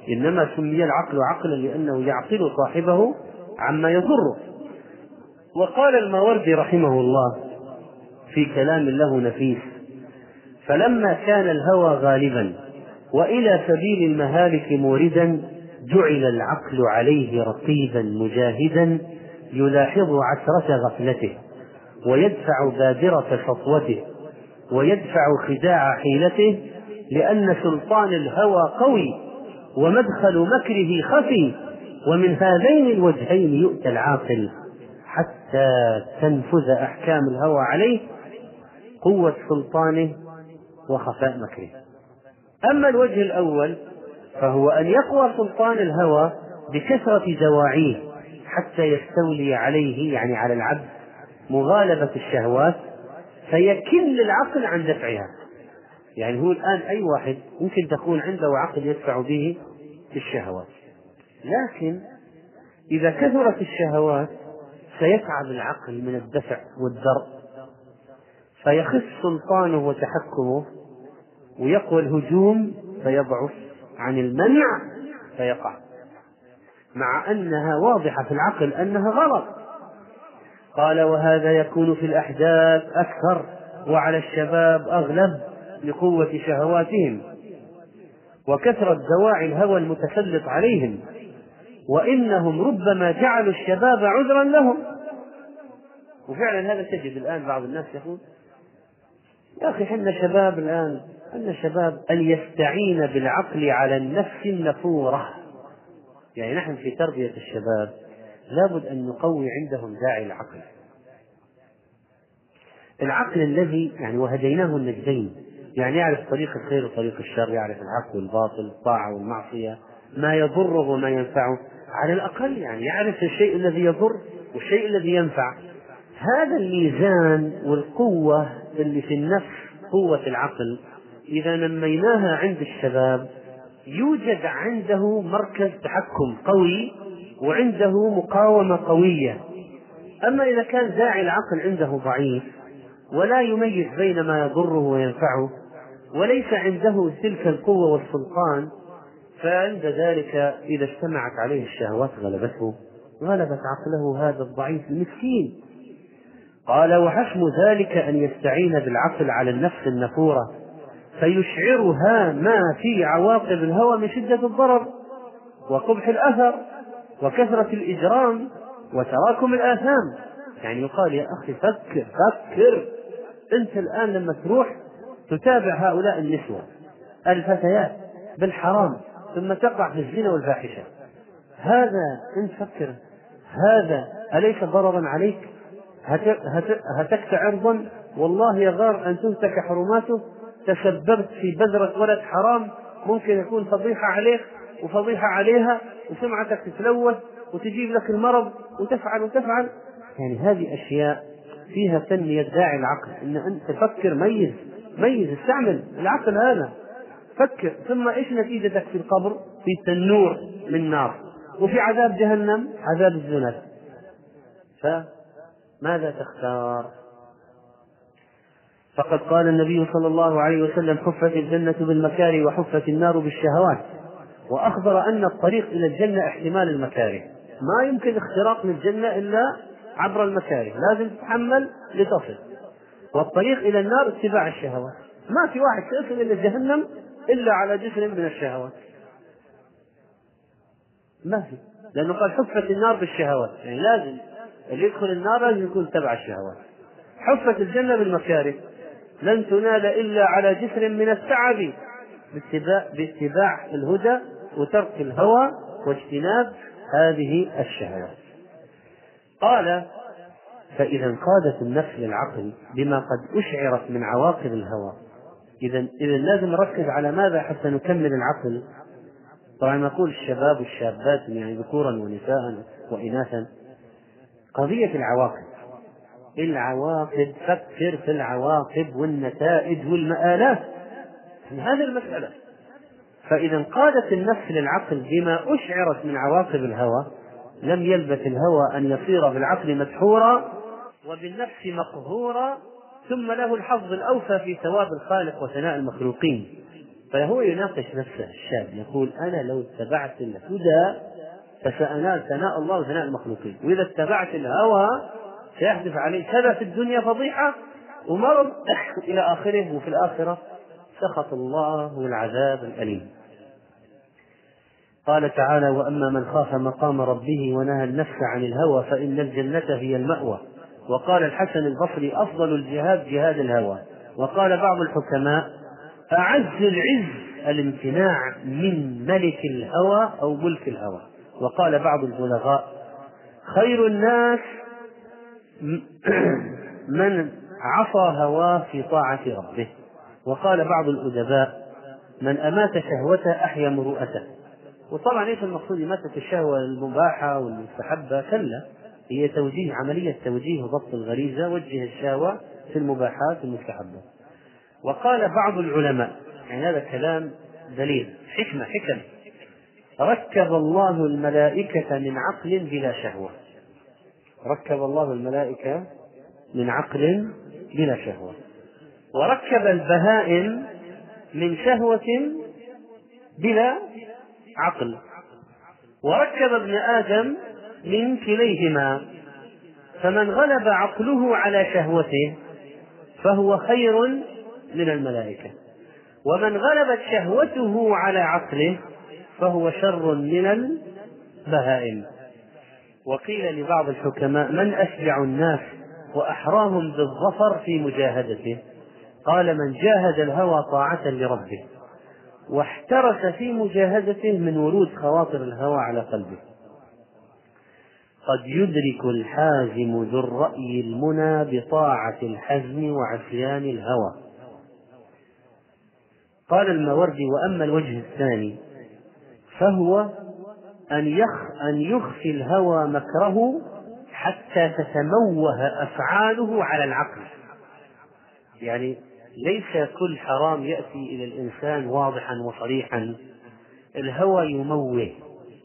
[SPEAKER 1] إنما سمي العقل عقلا لأنه يعقل صاحبه عما يضره وقال الماوردي رحمه الله في كلام له نفيس فلما كان الهوى غالبا والى سبيل المهالك موردا جعل العقل عليه رقيبا مجاهدا يلاحظ عثره غفلته ويدفع بادره سطوته ويدفع خداع حيلته لان سلطان الهوى قوي ومدخل مكره خفي ومن هذين الوجهين يؤتى العاقل حتى تنفذ احكام الهوى عليه قوه سلطانه وخفاء مكره أما الوجه الأول فهو أن يقوى سلطان الهوى بكثرة دواعيه حتى يستولي عليه يعني على العبد مغالبة الشهوات فيكل العقل عن دفعها يعني هو الآن أي واحد ممكن تكون عنده عقل يدفع به الشهوات لكن إذا كثرت الشهوات سيتعب العقل من الدفع والدرء فيخف سلطانه وتحكمه ويقوى الهجوم فيضعف عن المنع فيقع مع أنها واضحة في العقل أنها غلط قال وهذا يكون في الأحداث أكثر وعلى الشباب أغلب لقوة شهواتهم وكثرة دواعي الهوى المتسلط عليهم وإنهم ربما جعلوا الشباب عذرا لهم وفعلا هذا تجد الآن بعض الناس يقول يا أخي حنا شباب الآن أن شباب أن يستعين بالعقل على النفس النفورة يعني نحن في تربية الشباب لابد أن نقوي عندهم داعي العقل العقل الذي يعني وهديناه النجدين يعني يعرف طريق الخير وطريق الشر يعرف الحق والباطل الطاعة والمعصية ما يضره وما ينفعه على الأقل يعني يعرف الشيء الذي يضر والشيء الذي ينفع هذا الميزان والقوة اللي في النفس قوة العقل إذا نميناها عند الشباب يوجد عنده مركز تحكم قوي وعنده مقاومة قوية أما إذا كان داعي العقل عنده ضعيف ولا يميز بين ما يضره وينفعه وليس عنده تلك القوة والسلطان فعند ذلك إذا اجتمعت عليه الشهوات غلبته غلبت عقله هذا الضعيف المسكين قال وحشم ذلك أن يستعين بالعقل على النفس النفورة فيشعرها ما في عواقب الهوى من شدة الضرر وقبح الأثر وكثرة الإجرام وتراكم الآثام يعني يقال يا أخي فكر فكر أنت الآن لما تروح تتابع هؤلاء النسوة الفتيات بالحرام ثم تقع في الزنا والفاحشة هذا أنت فكر هذا أليس ضررا عليك هتكت عرضا والله يغار أن تنتك حرماته تسببت في بذرة ولد حرام ممكن يكون فضيحة عليك وفضيحة عليها وسمعتك تتلوث وتجيب لك المرض وتفعل وتفعل يعني هذه أشياء فيها تنمية داعي العقل ان انت تفكر ميز ميز استعمل العقل هذا فكر ثم ايش نتيجتك في القبر في تنور من نار وفي عذاب جهنم عذاب الزنا ف ماذا تختار فقد قال النبي صلى الله عليه وسلم حفت الجنة بالمكاره وحفت النار بالشهوات وأخبر أن الطريق إلى الجنة احتمال المكاره ما يمكن اختراق للجنة إلا عبر المكاره لازم تتحمل لتصل والطريق إلى النار اتباع الشهوات ما في واحد سيصل إلى جهنم إلا على جسر من الشهوات ما في لأنه قال حفت النار بالشهوات يعني لازم اللي يدخل النار لازم يكون تبع الشهوات حفت الجنة بالمكاره لن تنال إلا على جسر من التعب باتباع, باتباع الهدى وترك الهوى واجتناب هذه الشهوات قال فإذا انقادت النفس للعقل بما قد أشعرت من عواقب الهوى إذا إذا لازم نركز على ماذا حتى نكمل العقل طبعا نقول الشباب والشابات يعني ذكورا ونساء وإناثا قضية العواقب العواقب فكر في العواقب والنتائج والمآلات من هذه المسألة فإذا انقادت النفس للعقل بما أشعرت من عواقب الهوى لم يلبث الهوى أن يصير بالعقل مدحورا وبالنفس مقهورا ثم له الحظ الأوفى في ثواب الخالق وثناء المخلوقين فهو يناقش نفسه الشاب يقول أنا لو اتبعت الهدى فسأنال ثناء الله وثناء المخلوقين وإذا اتبعت الهوى سيحدث عليك كذا في الدنيا فضيحة ومرض إلى آخره وفي الآخرة سخط الله والعذاب الأليم قال تعالى وأما من خاف مقام ربه ونهى النفس عن الهوى فإن الجنة هي المأوى وقال الحسن البصري أفضل الجهاد جهاد الهوى وقال بعض الحكماء أعز العز الامتناع من ملك الهوى أو ملك الهوى وقال بعض البلغاء خير الناس من عصى هواه في طاعة ربه وقال بعض الأدباء من أمات شهوته أحيا مروءته وطبعا ليس المقصود إماتة الشهوة المباحة والمستحبة كلا هي توجيه عملية توجيه وضبط الغريزة وجه الشهوة في المباحات المستحبة وقال بعض العلماء يعني هذا كلام دليل حكمة حكم ركب الله الملائكة من عقل بلا شهوة ركب الله الملائكة من عقل بلا شهوة وركب البهائم من شهوة بلا عقل وركب ابن آدم من كليهما فمن غلب عقله على شهوته فهو خير من الملائكة ومن غلبت شهوته على عقله فهو شر من البهائم وقيل لبعض الحكماء من أشجع الناس وأحراهم بالظفر في مجاهدته قال من جاهد الهوى طاعة لربه واحترس في مجاهدته من ورود خواطر الهوى على قلبه قد يدرك الحازم ذو الرأي المنى بطاعة الحزم وعصيان الهوى قال الماوردي وأما الوجه الثاني فهو أن يخ أن يخفي الهوى مكره حتى تتموه أفعاله على العقل يعني ليس كل حرام يأتي إلى الإنسان واضحا وصريحا الهوى يموه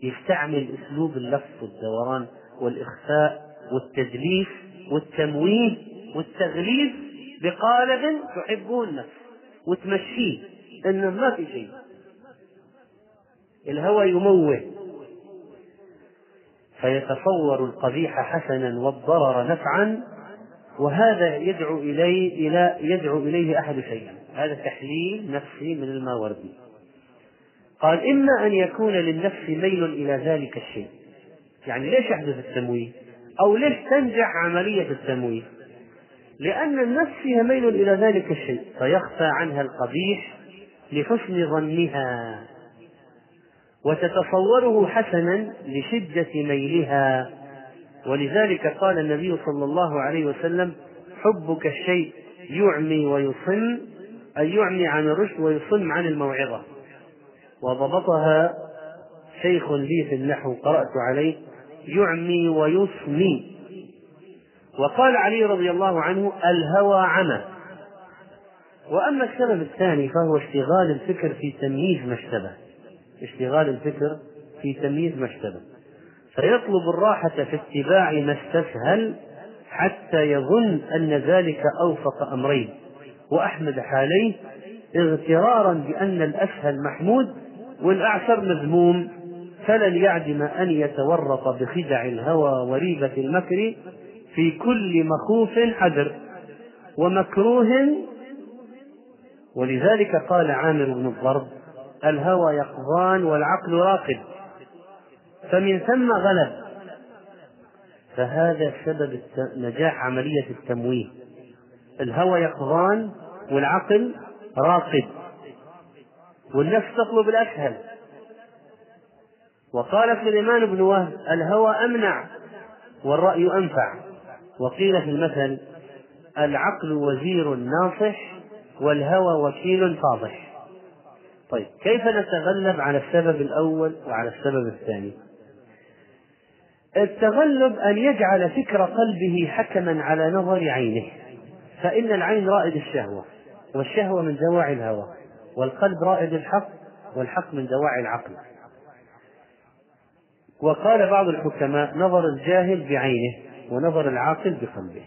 [SPEAKER 1] يستعمل أسلوب اللف والدوران والإخفاء والتدليس والتمويه والتغليب بقالب تحبه النفس وتمشيه إنه ما في شيء الهوى يموه فيتصور القبيح حسنا والضرر نفعا وهذا يدعو إليه إلى يدعو إليه أحد شيئا هذا تحليل نفسي من الماوردي قال إما أن يكون للنفس ميل إلى ذلك الشيء يعني ليش يحدث التمويه أو ليش تنجح عملية التمويه لأن النفس فيها ميل إلى ذلك الشيء فيخفى عنها القبيح لحسن ظنها وتتصوره حسنا لشدة ميلها ولذلك قال النبي صلى الله عليه وسلم حبك الشيء يعمي ويصم أي يعمي عن الرشد ويصم عن الموعظة وضبطها شيخ لي في النحو قرأت عليه يعمي ويصمي وقال علي رضي الله عنه الهوى عمى وأما السبب الثاني فهو اشتغال الفكر في تمييز ما اشتبه اشتغال الفكر في تمييز ما اشتبه فيطلب الراحة في اتباع ما استسهل حتى يظن أن ذلك أوفق أمرين وأحمد حاليه اغترارا بأن الأسهل محمود والأعسر مذموم فلن يعدم أن يتورط بخدع الهوى وريبة المكر في كل مخوف حذر ومكروه ولذلك قال عامر بن الضرب الهوى يقظان والعقل راقد فمن ثم غلب فهذا سبب نجاح عملية التمويه الهوى يقظان والعقل راقد والنفس تطلب الأسهل وقال سليمان بن وهب الهوى أمنع والرأي أنفع وقيل في المثل العقل وزير ناصح والهوى وكيل فاضح طيب كيف نتغلب على السبب الأول وعلى السبب الثاني؟ التغلب أن يجعل فكر قلبه حكما على نظر عينه فإن العين رائد الشهوة والشهوة من دواعي الهوى والقلب رائد الحق والحق من دواعي العقل وقال بعض الحكماء نظر الجاهل بعينه ونظر العاقل بقلبه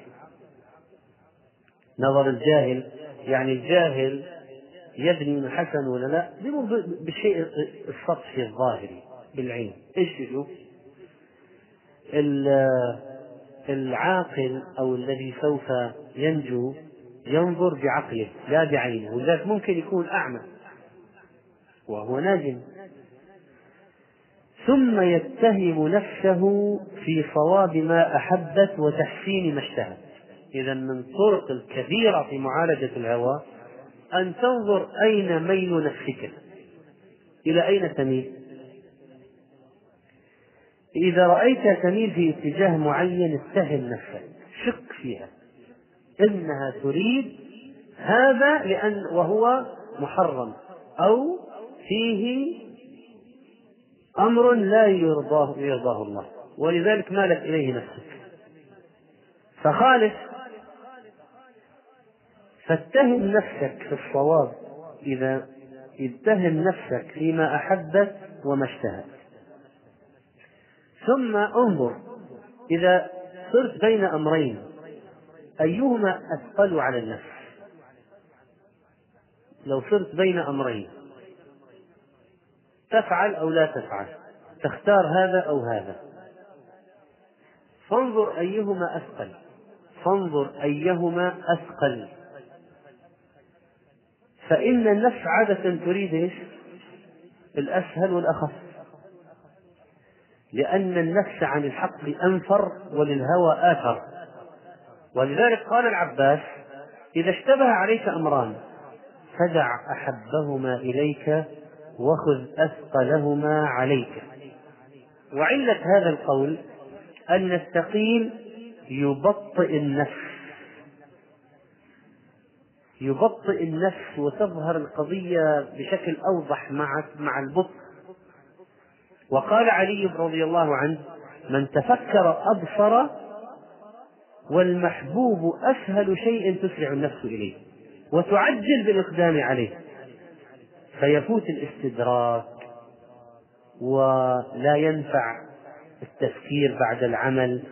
[SPEAKER 1] نظر الجاهل يعني الجاهل يبني حسن ولا لا بيمر بالشيء السطحي الظاهري بالعين ايش يشوف؟ العاقل او الذي سوف ينجو ينظر بعقله لا بعينه ولذلك ممكن يكون اعمى وهو ناجم ثم يتهم نفسه في صواب ما احبت وتحسين ما اشتهت اذا من الطرق الكبيره في معالجه الهوى أن تنظر أين ميل نفسك إلى أين تميل إذا رأيت تميل في اتجاه معين اتهم نفسك شك فيها إنها تريد هذا لأن وهو محرم أو فيه أمر لا يرضاه يرضاه الله ولذلك مالت إليه نفسك فخالف فاتهم نفسك في الصواب إذا اتهم نفسك فيما أحبت وما اشتهت ثم انظر إذا صرت بين أمرين أيهما أثقل على النفس لو صرت بين أمرين تفعل أو لا تفعل تختار هذا أو هذا فانظر أيهما أثقل فانظر أيهما أثقل فإن النفس عادة تريد إيش؟ الأسهل والأخف لأن النفس عن الحق أنفر وللهوى آثر ولذلك قال العباس إذا اشتبه عليك أمران فدع أحبهما إليك وخذ أثقلهما عليك وعلة هذا القول أن الثقيل يبطئ النفس يبطئ النفس وتظهر القضية بشكل أوضح مع مع البطء وقال علي رضي الله عنه من تفكر أبصر والمحبوب أسهل شيء تسرع النفس إليه وتعجل بالإقدام عليه فيفوت الاستدراك ولا ينفع التفكير بعد العمل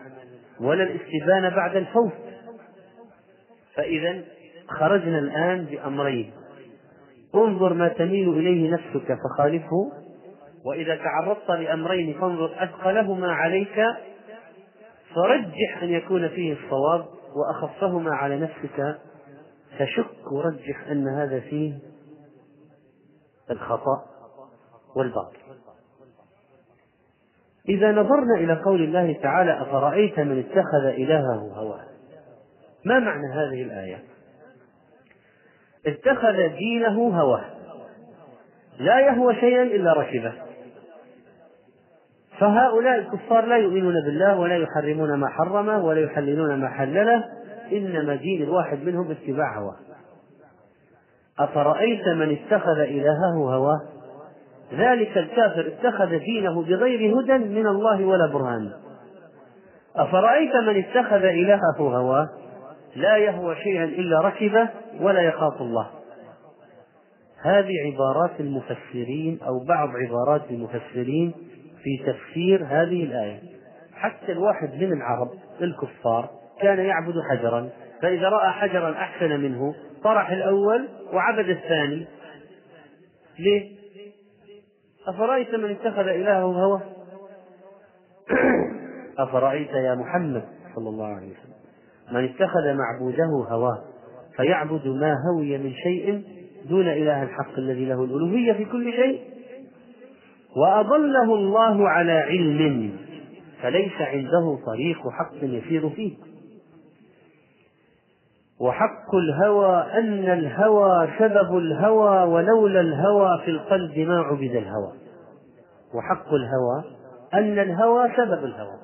[SPEAKER 1] ولا الاستبانة بعد الفوت فإذا خرجنا الآن بأمرين انظر ما تميل إليه نفسك فخالفه وإذا تعرضت لأمرين فانظر أثقلهما عليك فرجح أن يكون فيه الصواب وأخفهما على نفسك فشك ورجح أن هذا فيه الخطأ والباطل إذا نظرنا إلى قول الله تعالى أفرأيت من اتخذ إلهه هواه ما معنى هذه الآية اتخذ دينه هواه لا يهوى شيئا إلا ركبه فهؤلاء الكفار لا يؤمنون بالله ولا يحرمون ما حرمه ولا يحللون ما حلله إنما دين الواحد منهم اتباع هواه أفرأيت من اتخذ إلهه هواه ذلك الكافر اتخذ دينه بغير هدى من الله ولا برهان أفرأيت من اتخذ إلهه هواه لا يهوى شيئا إلا ركبه ولا يخاف الله هذه عبارات المفسرين أو بعض عبارات المفسرين في تفسير هذه الآية حتى الواحد من العرب الكفار كان يعبد حجرا فإذا رأى حجرا أحسن منه طرح الأول وعبد الثاني ليه؟ أفرأيت من اتخذ إلهه هواه؟ أفرأيت يا محمد صلى الله عليه وسلم من اتخذ معبوده هواه فيعبد ما هوي من شيء دون إله الحق الذي له الألوهية في كل شيء وأضله الله على علم فليس عنده طريق حق يسير فيه وحق الهوى أن الهوى سبب الهوى ولولا الهوى في القلب ما عبد الهوى وحق الهوى أن الهوى سبب الهوى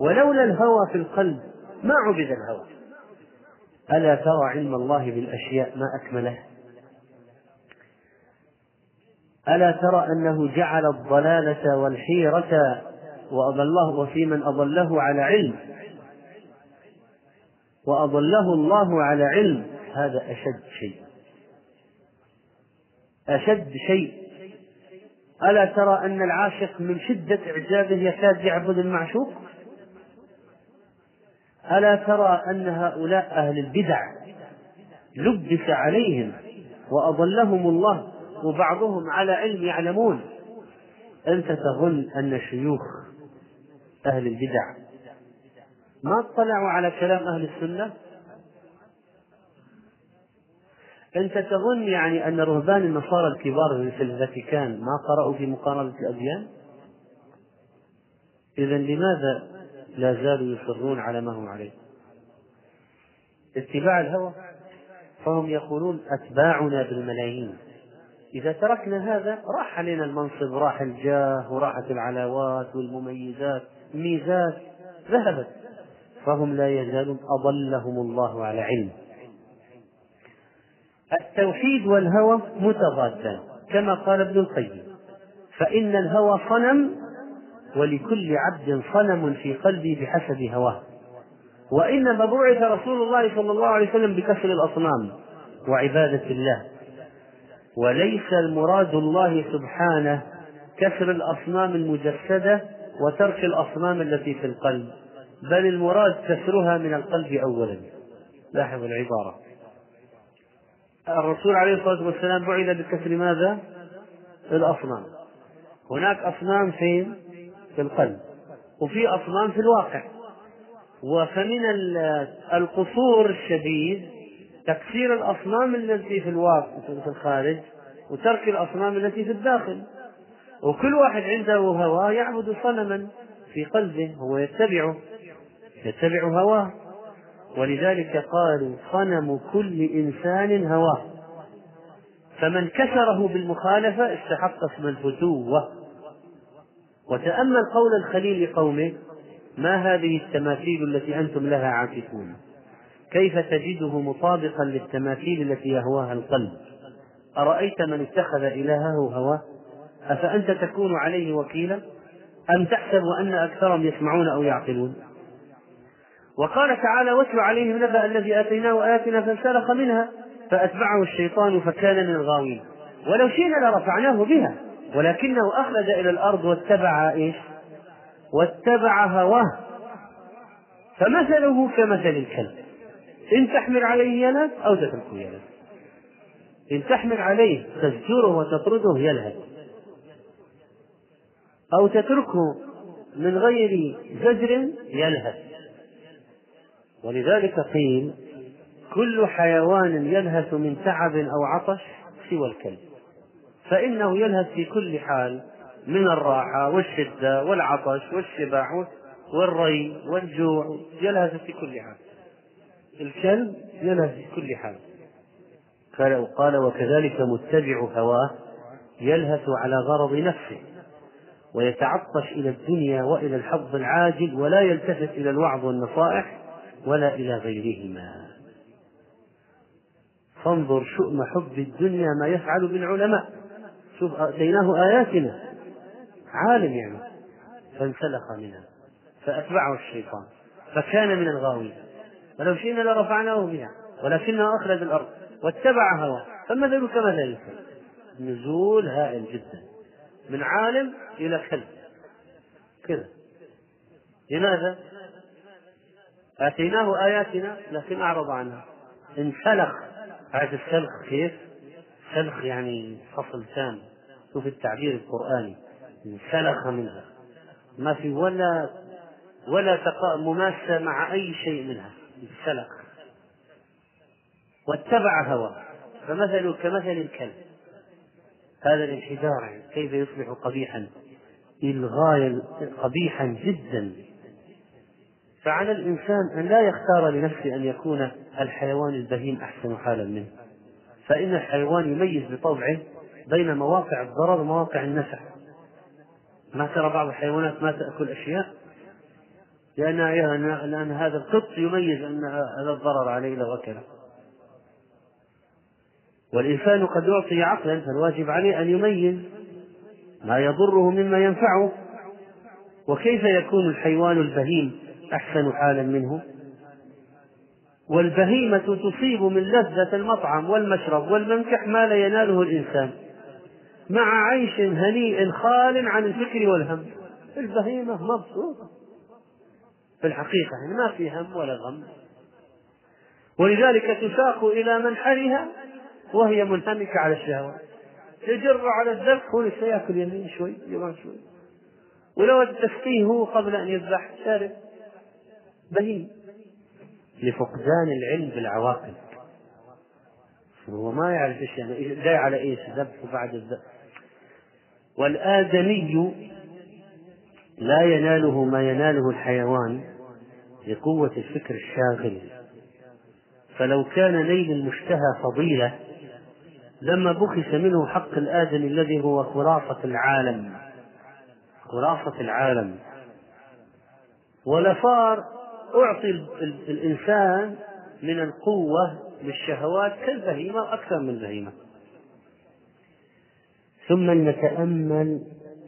[SPEAKER 1] ولولا الهوى في القلب ما عبد الهوى ألا ترى علم الله بالأشياء ما أكمله ألا ترى أنه جعل الضلالة والحيرة وأضله وفي من أضله على علم وأضله الله على علم هذا أشد شيء أشد شيء ألا ترى أن العاشق من شدة إعجابه يكاد يعبد المعشوق ألا ترى أن هؤلاء أهل البدع لبس عليهم وأضلهم الله وبعضهم على علم يعلمون أنت تظن أن شيوخ أهل البدع ما اطلعوا على كلام أهل السنة أنت تظن يعني أن رهبان النصارى الكبار في الفاتيكان ما قرأوا في مقارنة الأديان إذا لماذا لا زالوا يصرون على ما هم عليه اتباع الهوى فهم يقولون أتباعنا بالملايين إذا تركنا هذا راح علينا المنصب راح الجاه وراحت العلاوات والمميزات ميزات ذهبت فهم لا يزالون أضلهم الله على علم التوحيد والهوى متضادان كما قال ابن القيم فإن الهوى صنم ولكل عبد صنم في قلبي بحسب هواه وإنما بعث رسول الله صلى الله عليه وسلم بكسر الأصنام وعبادة الله وليس المراد الله سبحانه كسر الأصنام المجسدة وترك الأصنام التي في القلب بل المراد كسرها من القلب أولا لاحظ العبارة الرسول عليه الصلاة والسلام بعث بكسر ماذا؟ الأصنام هناك أصنام فين؟ في القلب وفي أصنام في الواقع وفمن القصور الشديد تكسير الأصنام التي في الواقع في الخارج وترك الأصنام التي في الداخل وكل واحد عنده هوى يعبد صنما في قلبه هو يتبعه يتبع هواه ولذلك قالوا صنم كل إنسان هواه فمن كسره بالمخالفة استحق اسم الفتوة وتأمل قول الخليل لقومه ما هذه التماثيل التي أنتم لها عاكفون كيف تجده مطابقا للتماثيل التي يهواها القلب أرأيت من اتخذ إلهه هواه أفأنت تكون عليه وكيلا أم تحسب أن أكثرهم يسمعون أو يعقلون وقال تعالى واتل عليهم نبأ الذي آتيناه آياتنا فانسلخ منها فأتبعه الشيطان فكان من الغاوين ولو شئنا لرفعناه بها ولكنه أخلد إلى الأرض واتبع إيش؟ واتبع هواه فمثله كمثل الكلب إن تحمل عليه يلهث أو تتركه يلهث إن تحمل عليه تزجره وتطرده يلهث أو تتركه من غير زجر يلهث ولذلك قيل كل حيوان يلهث من تعب أو عطش سوى الكلب فإنه يلهث في كل حال من الراحة والشدة والعطش والشبع والري والجوع يلهث في كل حال الكلب يلهث في كل حال قال وكذلك متبع هواه يلهث على غرض نفسه ويتعطش إلى الدنيا وإلى الحظ العاجل ولا يلتفت إلى الوعظ والنصائح ولا إلى غيرهما فانظر شؤم حب الدنيا ما يفعل بالعلماء شوف أتيناه آياتنا عالم يعني فانسلخ منها فأتبعه الشيطان فكان من الغاوين ولو شئنا لرفعناه بها ولكنه أخلد الأرض واتبع هواه فمثله كمثل الكلب نزول هائل جدا من عالم إلى كلب كذا لماذا؟ آتيناه آياتنا لكن أعرض عنها انسلخ هذا السلخ كيف؟ سلخ يعني فصل تام شوف التعبير القرآني انسلخ منها ما في ولا ولا تقاء مماسة مع أي شيء منها انسلخ واتبع هواه فمثله كمثل الكلب هذا الانحدار يعني كيف يصبح قبيحا للغاية قبيحا جدا فعلى الإنسان أن لا يختار لنفسه أن يكون الحيوان البهيم أحسن حالا منه فإن الحيوان يميز بطبعه بين مواقع الضرر ومواقع النفع ما ترى بعض الحيوانات ما تأكل أشياء لأن لأن هذا القط يميز أن هذا الضرر عليه لو أكله والإنسان قد أعطي عقلا فالواجب عليه أن يميز ما يضره مما ينفعه وكيف يكون الحيوان البهيم أحسن حالا منه والبهيمة تصيب من لذة المطعم والمشرب والمنكح ما لا يناله الإنسان مع عيش هنيء خال عن الفكر والهم البهيمة مبسوطة في الحقيقة يعني ما في هم ولا غم ولذلك تساق إلى منحرها وهي منهمكة على الشهوات تجر على الذبح هو سيأكل يمين شوي يمين شوي ولو التفقيه هو قبل أن يذبح شارب بهيم لفقدان العلم بالعواقب هو ما يعرف ايش يعني جاي على ايش ذبح وبعد الذبح والآدمي لا يناله ما يناله الحيوان لقوة الفكر الشاغل فلو كان نيل المشتهى فضيلة لما بخس منه حق الآدم الذي هو خرافة العالم خرافة العالم ولفار أعطي الإنسان من القوة للشهوات كالبهيمة أكثر من البهيمة ثم لنتأمل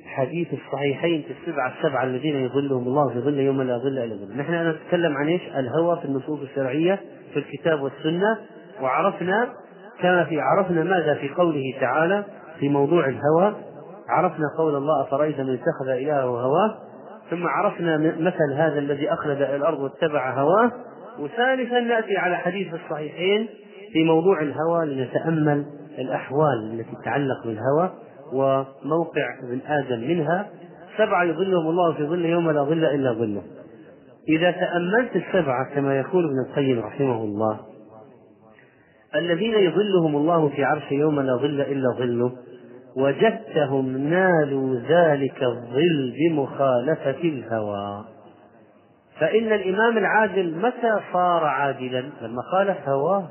[SPEAKER 1] حديث الصحيحين في السبعة السبعة الذين يظلهم الله في ظل يوم لا ظل إلا ظل نحن نتكلم عن إيش الهوى في النصوص الشرعية في الكتاب والسنة وعرفنا كما في عرفنا ماذا في قوله تعالى في موضوع الهوى عرفنا قول الله أفرأيت من اتخذ إلهه هواه ثم عرفنا مثل هذا الذي أخلد الأرض واتبع هواه وثالثا نأتي على حديث الصحيحين في موضوع الهوى لنتأمل الأحوال التي تتعلق بالهوى وموقع ابن آدم منها سبعة يظلهم الله في ظله يوم لا ظل إلا ظله إذا تأملت السبعة كما يقول ابن القيم رحمه الله الذين يظلهم الله في عرشه يوم لا ظل إلا ظله وجدتهم نالوا ذلك الظل بمخالفة الهوى فإن الإمام العادل متى صار عادلا لما خالف هواه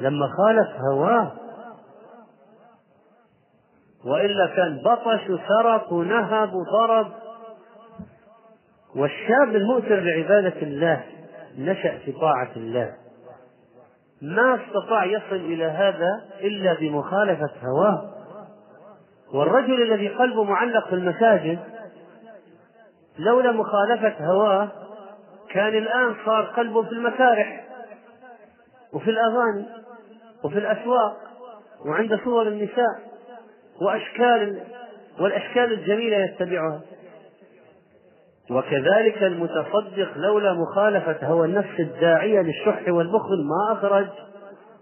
[SPEAKER 1] لما خالف هواه وإلا كان بطش وسرق ونهب وضرب والشاب المؤثر بعبادة الله نشأ في طاعة الله ما استطاع يصل إلى هذا إلا بمخالفة هواه والرجل الذي قلبه معلق في المساجد لولا مخالفة هواه كان الآن صار قلبه في المسارح وفي الأغاني وفي الأسواق وعند صور النساء وأشكال والأشكال الجميلة يتبعها وكذلك المتصدق لولا مخالفة هوى النفس الداعية للشح والبخل ما أخرج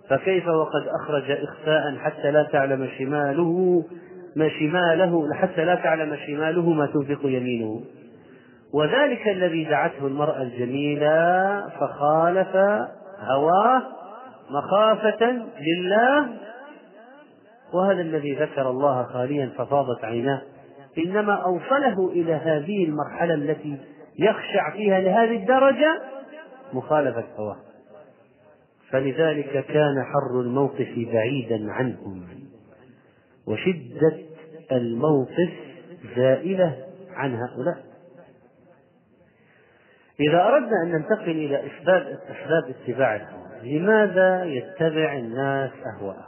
[SPEAKER 1] فكيف وقد أخرج إخفاء حتى لا تعلم شماله ما شماله حتى لا تعلم شماله ما تنفق يمينه وذلك الذي دعته المرأة الجميلة فخالف هواه مخافة لله وهذا الذي ذكر الله خاليا ففاضت عيناه إنما أوصله إلى هذه المرحلة التي يخشع فيها لهذه الدرجة مخالفة هواه فلذلك كان حر الموقف بعيدا عنهم وشدة الموقف زائلة عن هؤلاء إذا أردنا أن ننتقل إلى أسباب أسباب اتباع الهوى لماذا يتبع الناس أهواءهم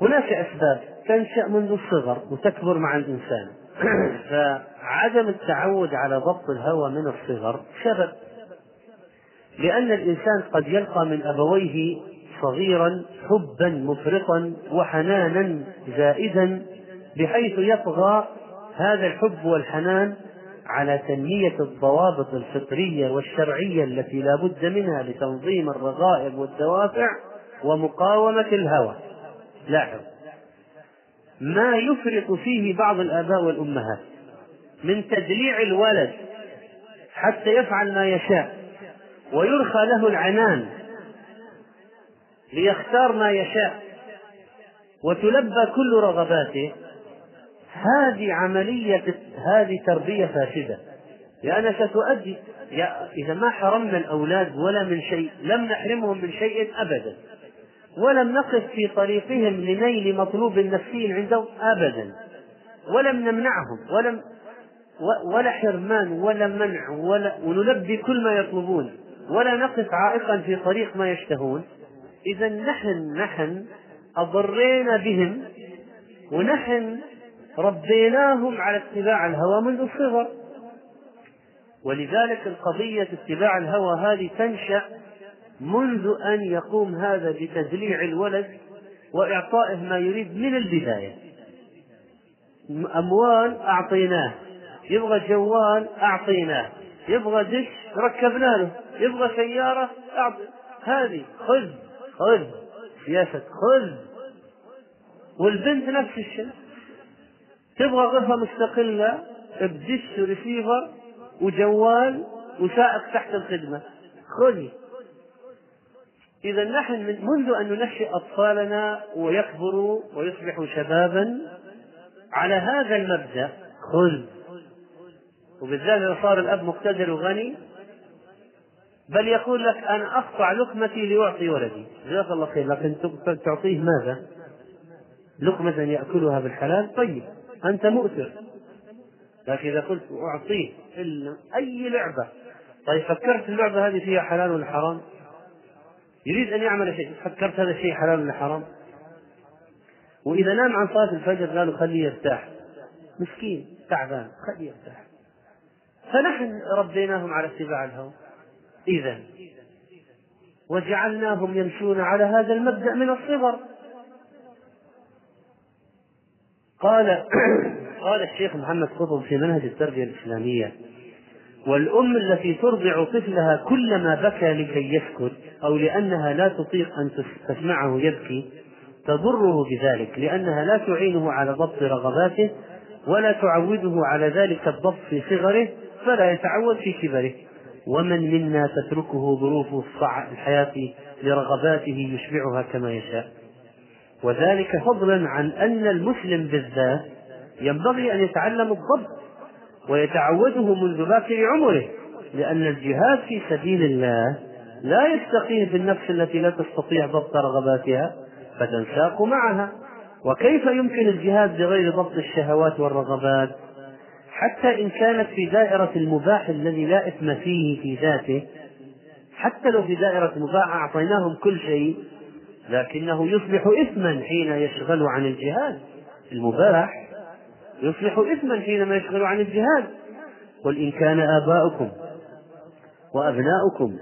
[SPEAKER 1] هناك أسباب تنشأ منذ الصغر وتكبر مع الإنسان فعدم التعود على ضبط الهوى من الصغر سبب لأن الإنسان قد يلقى من أبويه صغيرا حبا مفرطا وحنانا زائدا بحيث يطغى هذا الحب والحنان على تنمية الضوابط الفطرية والشرعية التي لا بد منها لتنظيم الرغائب والدوافع ومقاومة الهوى لاحظ ما يفرط فيه بعض الآباء والأمهات من تدليع الولد حتى يفعل ما يشاء ويرخى له العنان ليختار ما يشاء وتلبى كل رغباته هذه عملية هذه تربية فاسدة لأنها ستؤدي إذا ما حرمنا الأولاد ولا من شيء لم نحرمهم من شيء أبدا ولم نقف في طريقهم لنيل مطلوب نفسي عندهم أبدا ولم نمنعهم ولم ولا حرمان ولا منع ولا ونلبي كل ما يطلبون ولا نقف عائقا في طريق ما يشتهون إذا نحن نحن أضرينا بهم ونحن ربيناهم على اتباع الهوى منذ الصغر ولذلك القضية اتباع الهوى هذه تنشأ منذ أن يقوم هذا بتدليع الولد وإعطائه ما يريد من البداية أموال أعطيناه يبغى جوال أعطيناه يبغى دش ركبنا له يبغى سيارة أعطي هذه خذ خذ سياسة خذ والبنت نفس الشيء تبغى غرفة مستقلة بدش وريسيفر وجوال وسائق تحت الخدمة خذي إذا نحن من منذ أن ننشئ أطفالنا ويكبروا ويصبحوا شبابا على هذا المبدأ خذ وبالذات إذا صار الأب مقتدر وغني بل يقول لك أنا أقطع لقمتي لأعطي ولدي جزاك الله خير لكن تعطيه ماذا؟ لقمة يأكلها بالحلال طيب أنت مؤثر لكن إذا قلت أعطيه أي لعبة طيب فكرت اللعبة هذه فيها حلال ولا حرام؟ يريد أن يعمل شيء فكرت هذا الشيء حلال ولا حرام وإذا نام عن صلاة الفجر قالوا خليه يرتاح مسكين تعبان خليه يرتاح فنحن ربيناهم على اتباع الهوى إذا وجعلناهم يمشون على هذا المبدأ من الصغر قال قال الشيخ محمد قطب في منهج التربية الإسلامية والأم التي ترضع طفلها كلما بكى لكي يسكت أو لأنها لا تطيق أن تسمعه يبكي تضره بذلك لأنها لا تعينه على ضبط رغباته ولا تعوده على ذلك الضبط في صغره فلا يتعود في كبره ومن منا تتركه ظروف الحياة لرغباته يشبعها كما يشاء وذلك فضلا عن أن المسلم بالذات ينبغي أن يتعلم الضبط ويتعوده منذ باكر عمره لأن الجهاد في سبيل الله لا يستقيم في النفس التي لا تستطيع ضبط رغباتها فتنساق معها وكيف يمكن الجهاد بغير ضبط الشهوات والرغبات حتى إن كانت في دائرة المباح الذي لا إثم فيه في ذاته حتى لو في دائرة مباح أعطيناهم كل شيء لكنه يصبح إثما حين يشغل عن الجهاد المباح يصبح إثما حينما يشغل عن الجهاد قل إن كان آباؤكم وأبناؤكم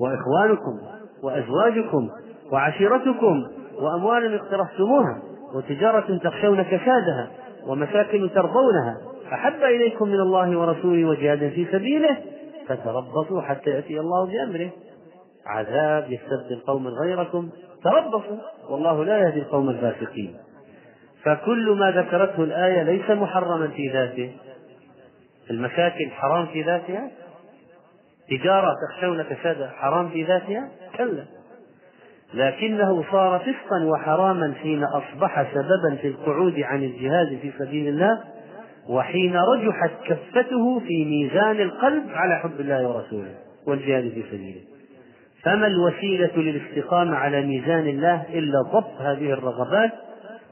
[SPEAKER 1] وإخوانكم وأزواجكم وعشيرتكم وأموال اقترفتموها وتجارة تخشون كسادها ومساكن ترضونها أحب إليكم من الله ورسوله وجهاد في سبيله فتربصوا حتى يأتي الله بأمره عذاب يستبدل قوما غيركم تربصوا والله لا يهدي القوم الفاسقين فكل ما ذكرته الآية ليس محرما في ذاته المشاكل حرام في ذاتها تجارة تخشون كسادها حرام في ذاتها؟ كلا لكنه صار فسقا وحراما حين أصبح سببا في القعود عن الجهاد في سبيل الله وحين رجحت كفته في ميزان القلب على حب الله ورسوله والجهاد في سبيله فما الوسيلة للاستقامة على ميزان الله إلا ضبط هذه الرغبات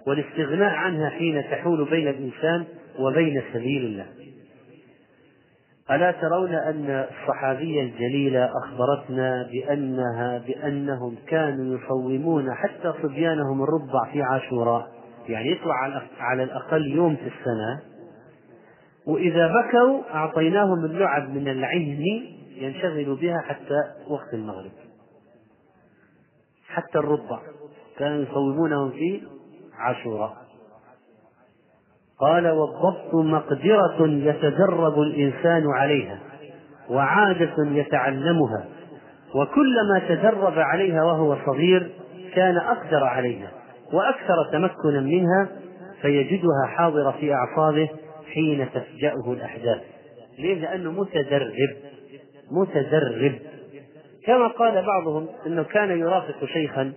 [SPEAKER 1] والاستغناء عنها حين تحول بين الإنسان وبين سبيل الله ألا ترون أن الصحابية الجليلة أخبرتنا بأنها بأنهم كانوا يصومون حتى صبيانهم الربع في عاشوراء يعني يطلع على الأقل يوم في السنة وإذا بكوا أعطيناهم اللعب من العين ينشغلوا بها حتى وقت المغرب حتى الربع كانوا يصومونهم في عاشوراء قال والضبط مقدرة يتدرب الإنسان عليها وعادة يتعلمها وكلما تدرب عليها وهو صغير كان أقدر عليها وأكثر تمكنا منها فيجدها حاضرة في أعصابه حين تفجأه الأحداث ليه؟ لأنه متدرب متدرب كما قال بعضهم أنه كان يرافق شيخا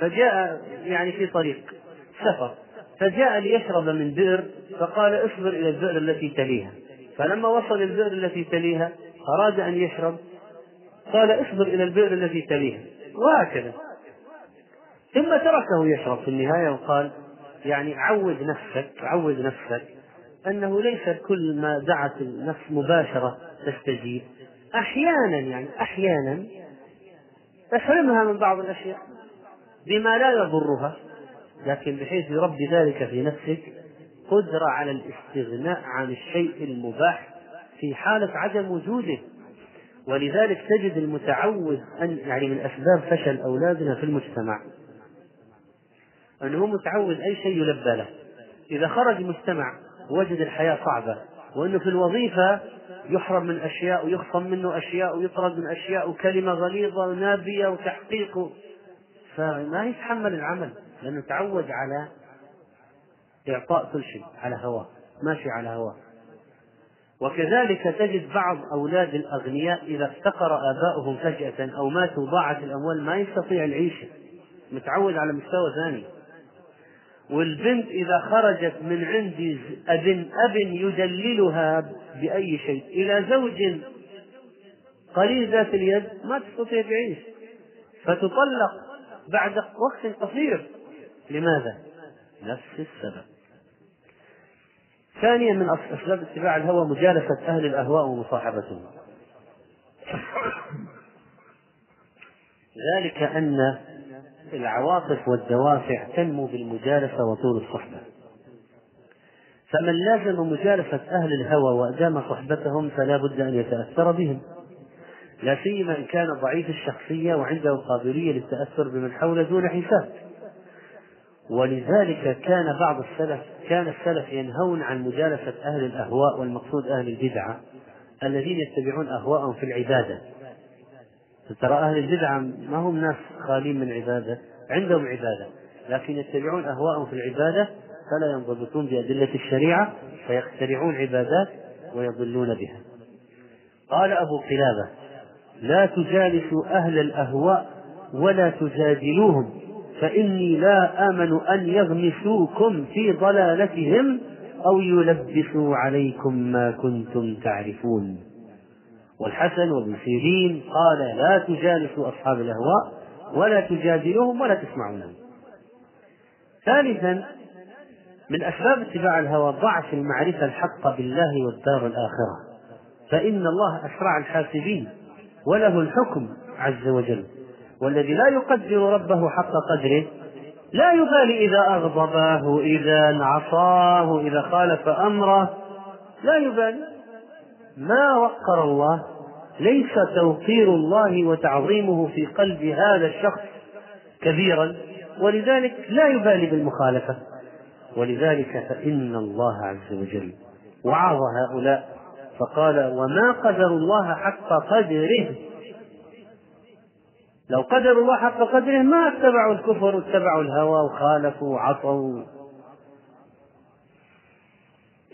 [SPEAKER 1] فجاء يعني في طريق سفر فجاء ليشرب من بئر فقال اصبر إلى البئر التي تليها فلما وصل البئر التي تليها أراد أن يشرب قال اصبر إلى البئر التي تليها وهكذا ثم تركه يشرب في النهاية وقال يعني عود نفسك عود نفسك أنه ليس كل ما دعت النفس مباشرة تستجيب أحيانا يعني أحيانا تحرمها من بعض الأشياء بما لا يضرها لكن بحيث يربي ذلك في نفسك قدرة على الاستغناء عن الشيء المباح في حالة عدم وجوده ولذلك تجد المتعود أن يعني من أسباب فشل أولادنا في المجتمع أنه متعود أي شيء يلبى له إذا خرج المجتمع وجد الحياة صعبة وأنه في الوظيفة يحرم من أشياء ويخصم منه أشياء ويطرد من أشياء وكلمة غليظة ونابية وتحقيق فما يتحمل العمل لأنه تعود على إعطاء كل شيء على هواه ماشي على هواه وكذلك تجد بعض أولاد الأغنياء إذا افتقر آباؤهم فجأة أو ماتوا ضاعت الأموال ما يستطيع العيشة متعود على مستوى ثاني والبنت إذا خرجت من عند أب أب يدللها بأي شيء إلى زوج قليل ذات اليد ما تستطيع تعيش فتطلق بعد وقت قصير لماذا؟ نفس السبب ثانيا من أسباب اتباع الهوى مجالسة أهل الأهواء ومصاحبتهم ذلك أن العواطف والدوافع تنمو بالمجالسة وطول الصحبة فمن لازم مجالسة أهل الهوى وأدام صحبتهم فلا بد أن يتأثر بهم لا سيما إن كان ضعيف الشخصية وعنده قابلية للتأثر بمن حوله دون حساب ولذلك كان بعض السلف كان السلف ينهون عن مجالسة أهل الأهواء والمقصود أهل البدعة الذين يتبعون أهواءهم في العبادة ترى أهل البدعة ما هم ناس خالين من عبادة عندهم عبادة لكن يتبعون أهواءهم في العبادة فلا ينضبطون بأدلة الشريعة فيخترعون عبادات ويضلون بها قال أبو قلابة لا تجالسوا أهل الأهواء ولا تجادلوهم فإني لا آمن أن يغمسوكم في ضلالتهم أو يلبسوا عليكم ما كنتم تعرفون والحسن وابن سيرين قال لا تجالسوا أصحاب الأهواء ولا تجادلوهم ولا تسمعونهم ثالثا من أسباب اتباع الهوى ضعف المعرفة الحق بالله والدار الآخرة فإن الله أسرع الحاسبين وله الحكم عز وجل والذي لا يقدر ربه حق قدره لا يبالي إذا أغضباه إذا انعصاه إذا خالف أمره لا يبالي ما وقر الله ليس توقير الله وتعظيمه في قلب هذا الشخص كبيرا ولذلك لا يبالي بالمخالفة ولذلك فإن الله عز وجل وعظ هؤلاء فقال وما قدر الله حق قدره لو قدروا الله حق قدره ما اتبعوا الكفر واتبعوا الهوى وخالفوا وعصوا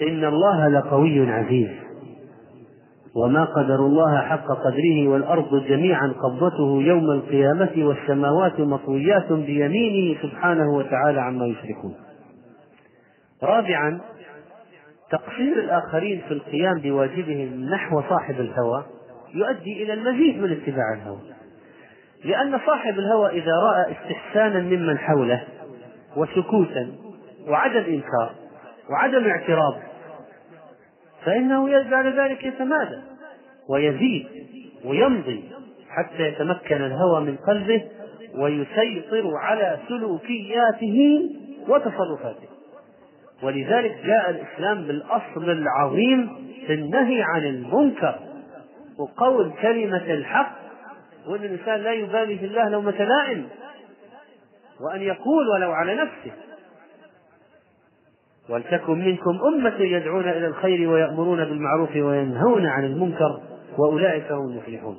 [SPEAKER 1] إن الله لقوي عزيز وما قدر الله حق قدره والأرض جميعا قبضته يوم القيامة والسماوات مطويات بيمينه سبحانه وتعالى عما يشركون رابعا تقصير الآخرين في القيام بواجبهم نحو صاحب الهوى يؤدي إلى المزيد من اتباع الهوى لأن صاحب الهوى إذا رأى استحسانا ممن حوله وسكوتا وعدم إنكار وعدم اعتراض فإنه بعد ذلك يتمادى ويزيد ويمضي حتى يتمكن الهوى من قلبه ويسيطر على سلوكياته وتصرفاته ولذلك جاء الإسلام بالأصل العظيم في النهي عن المنكر وقول كلمة الحق وأن الإنسان لا يبالي في الله لومة لائم وأن يقول ولو على نفسه ولتكن منكم أمة يدعون إلى الخير ويأمرون بالمعروف وينهون عن المنكر وأولئك هم المفلحون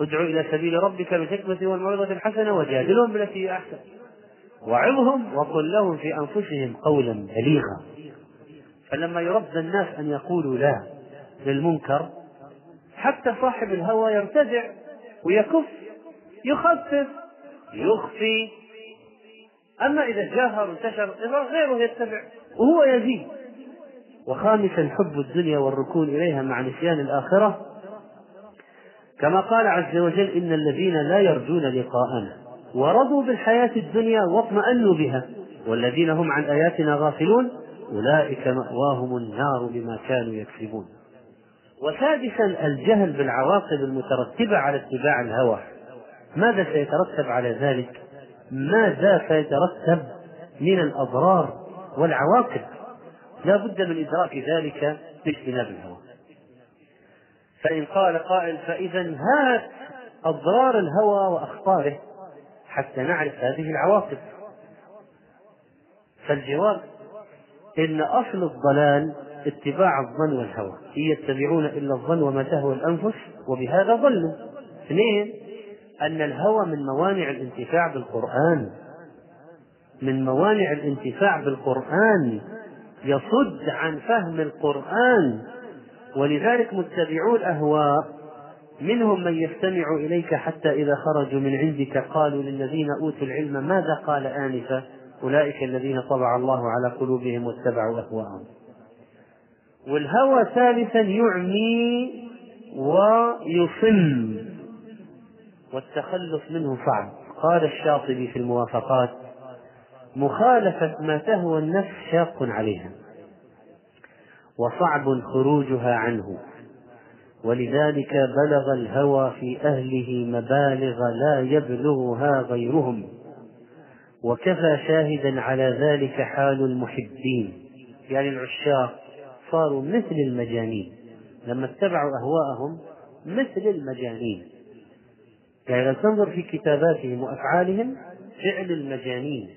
[SPEAKER 1] ادعوا إلى سبيل ربك بالحكمة والموعظة الحسنة وجادلهم بالتي هي أحسن وعظهم وقل لهم في أنفسهم قولا بليغا فلما يربى الناس أن يقولوا لا للمنكر حتى صاحب الهوى يرتدع ويكف يخفف يخفي أما إذا جاهر وانتشر إذا غيره يتبع وهو يزيد وخامسا حب الدنيا والركون إليها مع نسيان الآخرة كما قال عز وجل إن الذين لا يرجون لقاءنا ورضوا بالحياة الدنيا واطمأنوا بها والذين هم عن آياتنا غافلون أولئك مأواهم النار بما كانوا يكسبون وسادسا الجهل بالعواقب المترتبة على اتباع الهوى ماذا سيترتب على ذلك ماذا سيترتب من الأضرار والعواقب لا بد من إدراك ذلك باجتناب الهوى فإن قال قائل فإذا هات أضرار الهوى وأخطاره حتى نعرف هذه العواقب فالجواب إن أصل الضلال اتباع الظن والهوى إن يتبعون إلا الظن وما تهوى الأنفس وبهذا ضلوا اثنين أن الهوى من موانع الانتفاع بالقرآن من موانع الانتفاع بالقرآن يصد عن فهم القرآن ولذلك متبعو الأهواء منهم من يستمع إليك حتى إذا خرجوا من عندك قالوا للذين أوتوا العلم ماذا قال آنفا أولئك الذين طبع الله على قلوبهم واتبعوا أهواءهم والهوى ثالثا يعمي ويصم والتخلص منه صعب قال الشاطبي في الموافقات مخالفة ما تهوى النفس شاق عليها وصعب خروجها عنه ولذلك بلغ الهوى في أهله مبالغ لا يبلغها غيرهم وكفى شاهدا على ذلك حال المحبين يعني العشاق صاروا مثل المجانين لما اتبعوا أهواءهم مثل المجانين يعني لو تنظر في كتاباتهم وأفعالهم فعل المجانين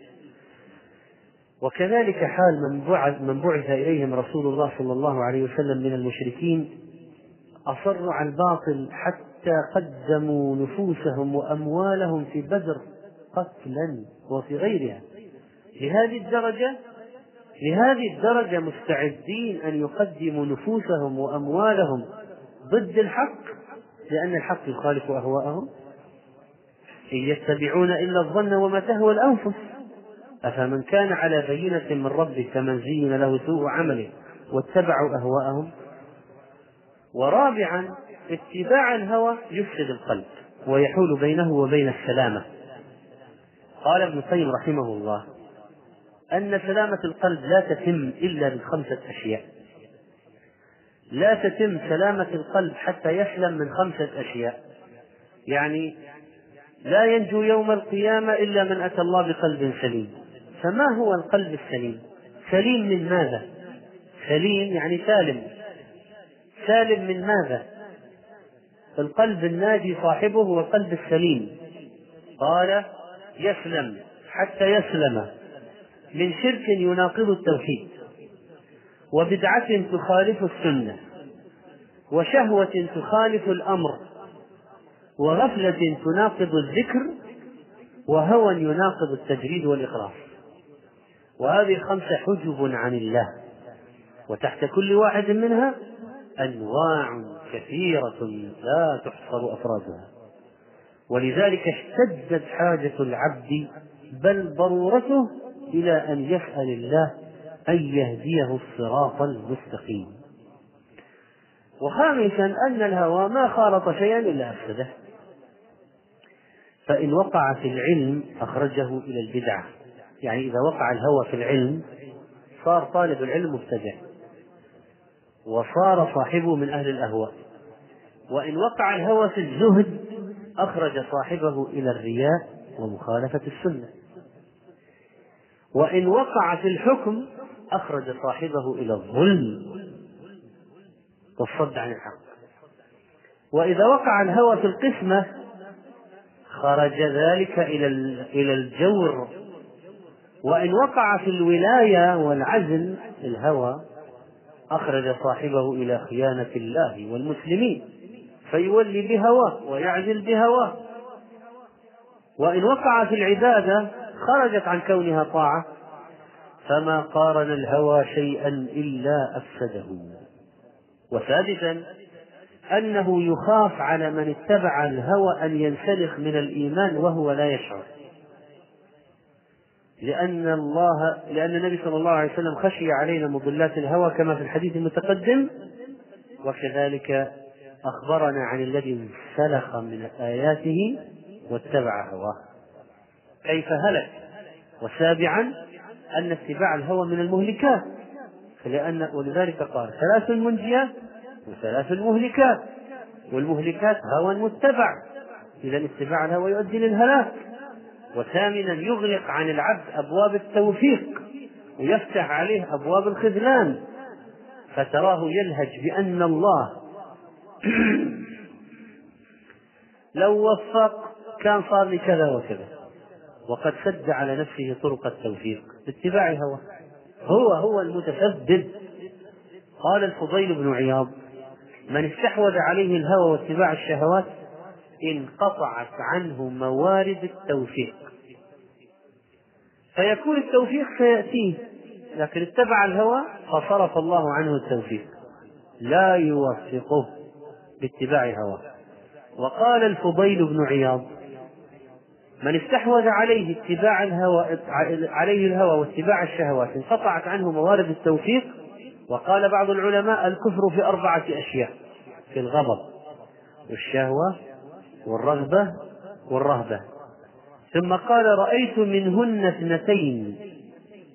[SPEAKER 1] وكذلك حال من بعث, من بعث إليهم رسول الله صلى الله عليه وسلم من المشركين أصروا على الباطل حتى قدموا نفوسهم وأموالهم في بدر قتلا وفي غيرها لهذه الدرجة لهذه الدرجة مستعدين أن يقدموا نفوسهم وأموالهم ضد الحق لأن الحق يخالف أهواءهم إن يتبعون إلا الظن وما تهوى الأنفس أفمن كان على بينة من ربه كمن زين له سوء عمله واتبعوا أهواءهم ورابعا اتباع الهوى يفسد القلب ويحول بينه وبين السلامة قال ابن القيم رحمه الله أن سلامة القلب لا تتم إلا بخمسة أشياء لا تتم سلامة القلب حتى يسلم من خمسة أشياء يعني لا ينجو يوم القيامة إلا من أتى الله بقلب سليم فما هو القلب السليم سليم من ماذا سليم يعني سالم سالم من ماذا القلب الناجي صاحبه هو القلب السليم قال يسلم حتى يسلم من شرك يناقض التوحيد وبدعة تخالف السنة وشهوة تخالف الأمر وغفلة تناقض الذكر وهوى يناقض التجريد والإقرار وهذه الخمسة حجب عن الله وتحت كل واحد منها أنواع كثيرة لا تحصر أفرادها ولذلك اشتدت حاجة العبد بل ضرورته إلى أن يسأل الله أن يهديه الصراط المستقيم وخامسا أن الهوى ما خالط شيئا إلا أفسده فإن وقع في العلم أخرجه إلى البدعة يعني إذا وقع الهوى في العلم صار طالب العلم مبتدع وصار صاحبه من أهل الأهواء وإن وقع الهوى في الزهد أخرج صاحبه إلى الرياء ومخالفة السنة وإن وقع في الحكم أخرج صاحبه إلى الظلم والصد عن الحق وإذا وقع الهوى في القسمة خرج ذلك إلى إلى الجور وإن وقع في الولاية والعزل الهوى أخرج صاحبه إلى خيانة الله والمسلمين فيولي بهواه ويعزل بهواه وإن وقع في العبادة خرجت عن كونها طاعة فما قارن الهوى شيئا إلا أفسده وثالثا أنه يخاف على من اتبع الهوى أن ينسلخ من الإيمان وهو لا يشعر لأن الله لأن النبي صلى الله عليه وسلم خشي علينا مضلات الهوى كما في الحديث المتقدم وكذلك أخبرنا عن الذي انسلخ من آياته واتبع هواه كيف هلك وسابعا أن اتباع الهوى من المهلكات فلأن ولذلك قال ثلاث منجيات وثلاث مهلكات والمهلكات هوى متبع إذا اتباع الهوى يؤدي للهلاك وثامنا يغلق عن العبد أبواب التوفيق ويفتح عليه أبواب الخذلان فتراه يلهج بأن الله لو وفق كان صار لي كذا وكذا وقد سد على نفسه طرق التوفيق باتباع هواه هو هو المتسبب قال الفضيل بن عياض من استحوذ عليه الهوى واتباع الشهوات انقطعت عنه موارد التوفيق فيكون التوفيق سيأتيه لكن اتبع الهوى فصرف الله عنه التوفيق لا يوفقه باتباع هواه وقال الفضيل بن عياض من استحوذ عليه اتباع الهوى عليه الهوى واتباع الشهوات انقطعت عنه موارد التوفيق وقال بعض العلماء الكفر في أربعة أشياء في الغضب والشهوة والرغبة والرهبة ثم قال رأيت منهن اثنتين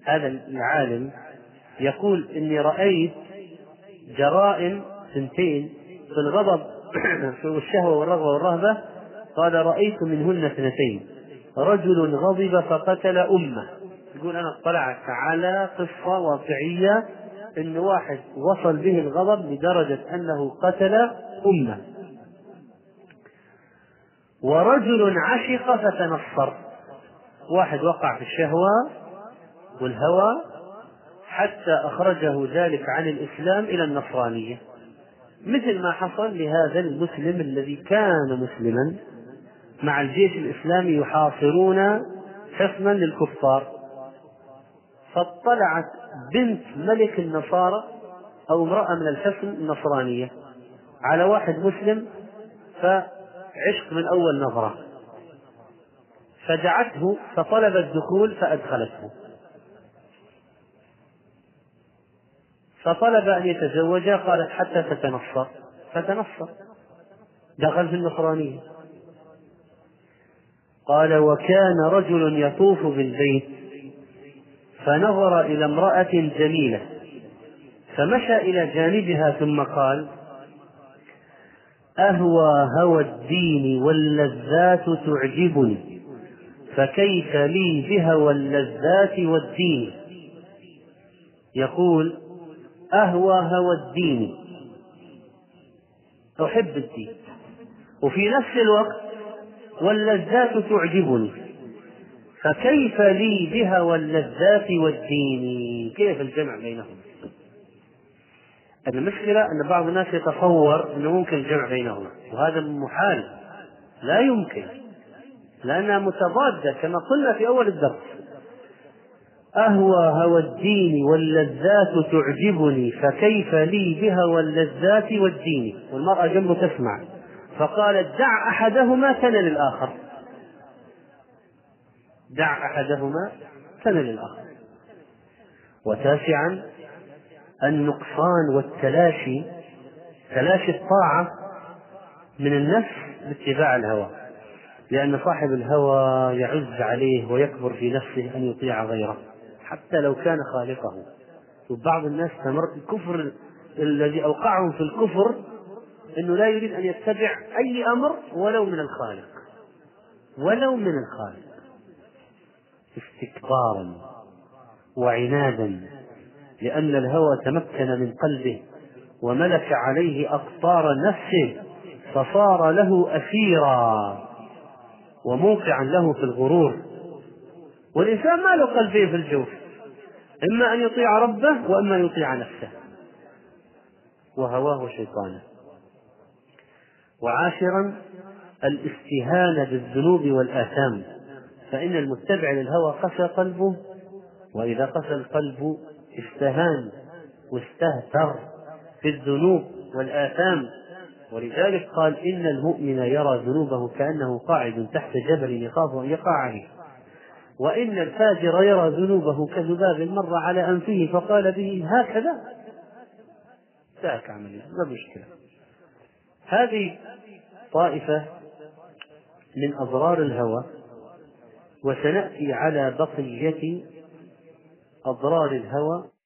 [SPEAKER 1] هذا العالم يقول إني رأيت جرائم اثنتين في الغضب والشهوة والرغبة والرهبة قال رأيت منهن اثنتين رجل غضب فقتل أمه يقول أنا اطلعت على قصة واقعية أن واحد وصل به الغضب لدرجة أنه قتل أمه ورجل عشق فتنصر واحد وقع في الشهوة والهوى حتى أخرجه ذلك عن الإسلام إلى النصرانية مثل ما حصل لهذا المسلم الذي كان مسلما مع الجيش الإسلامي يحاصرون حصنا للكفار فاطلعت بنت ملك النصارى أو امرأة من الحصن النصرانية على واحد مسلم فعشق من أول نظرة فدعته فطلب الدخول فأدخلته فطلب أن يتزوجها قالت حتى تتنصر فتنصر دخل في النصرانية قال وكان رجل يطوف بالبيت فنظر إلى امرأة جميلة فمشى إلى جانبها ثم قال أهوى هوى الدين واللذات تعجبني فكيف لي بهوى اللذات والدين يقول أهوى هوى الدين أحب الدين وفي نفس الوقت واللذات تعجبني فكيف لي بهوى اللذات والدين كيف الجمع بينهم المشكلة أن بعض الناس يتصور أنه ممكن الجمع بينهما وهذا محال لا يمكن لأنها متضادة كما قلنا في أول الدرس أهوى هوى الدين واللذات تعجبني فكيف لي بهوى اللذات والدين والمرأة جنبه تسمع فقالت دع أحدهما كان للآخر دع أحدهما كان للآخر وتاسعا النقصان والتلاشي تلاشي الطاعة من النفس باتباع الهوى لأن صاحب الهوى يعز عليه ويكبر في نفسه أن يطيع غيره حتى لو كان خالقه وبعض الناس تمر الكفر الذي أوقعهم في الكفر انه لا يريد ان يتبع اي امر ولو من الخالق ولو من الخالق استكبارا وعنادا لان الهوى تمكن من قلبه وملك عليه اقطار نفسه فصار له اسيرا وموقعا له في الغرور والانسان ما له قلبين في الجوف اما ان يطيع ربه واما ان يطيع نفسه وهواه شيطانه وعاشرا الاستهانة بالذنوب والآثام فإن المتبع للهوى قسى قلبه وإذا قسى القلب استهان واستهتر في الذنوب والآثام ولذلك قال إن المؤمن يرى ذنوبه كأنه قاعد تحت جبل يخاف أن يقع عليه وإن الفاجر يرى ذنوبه كذباب مر على أنفه فقال به هكذا ساك عملية ما مشكلة هذه طائفة من أضرار الهوى وسنأتي على بقية أضرار الهوى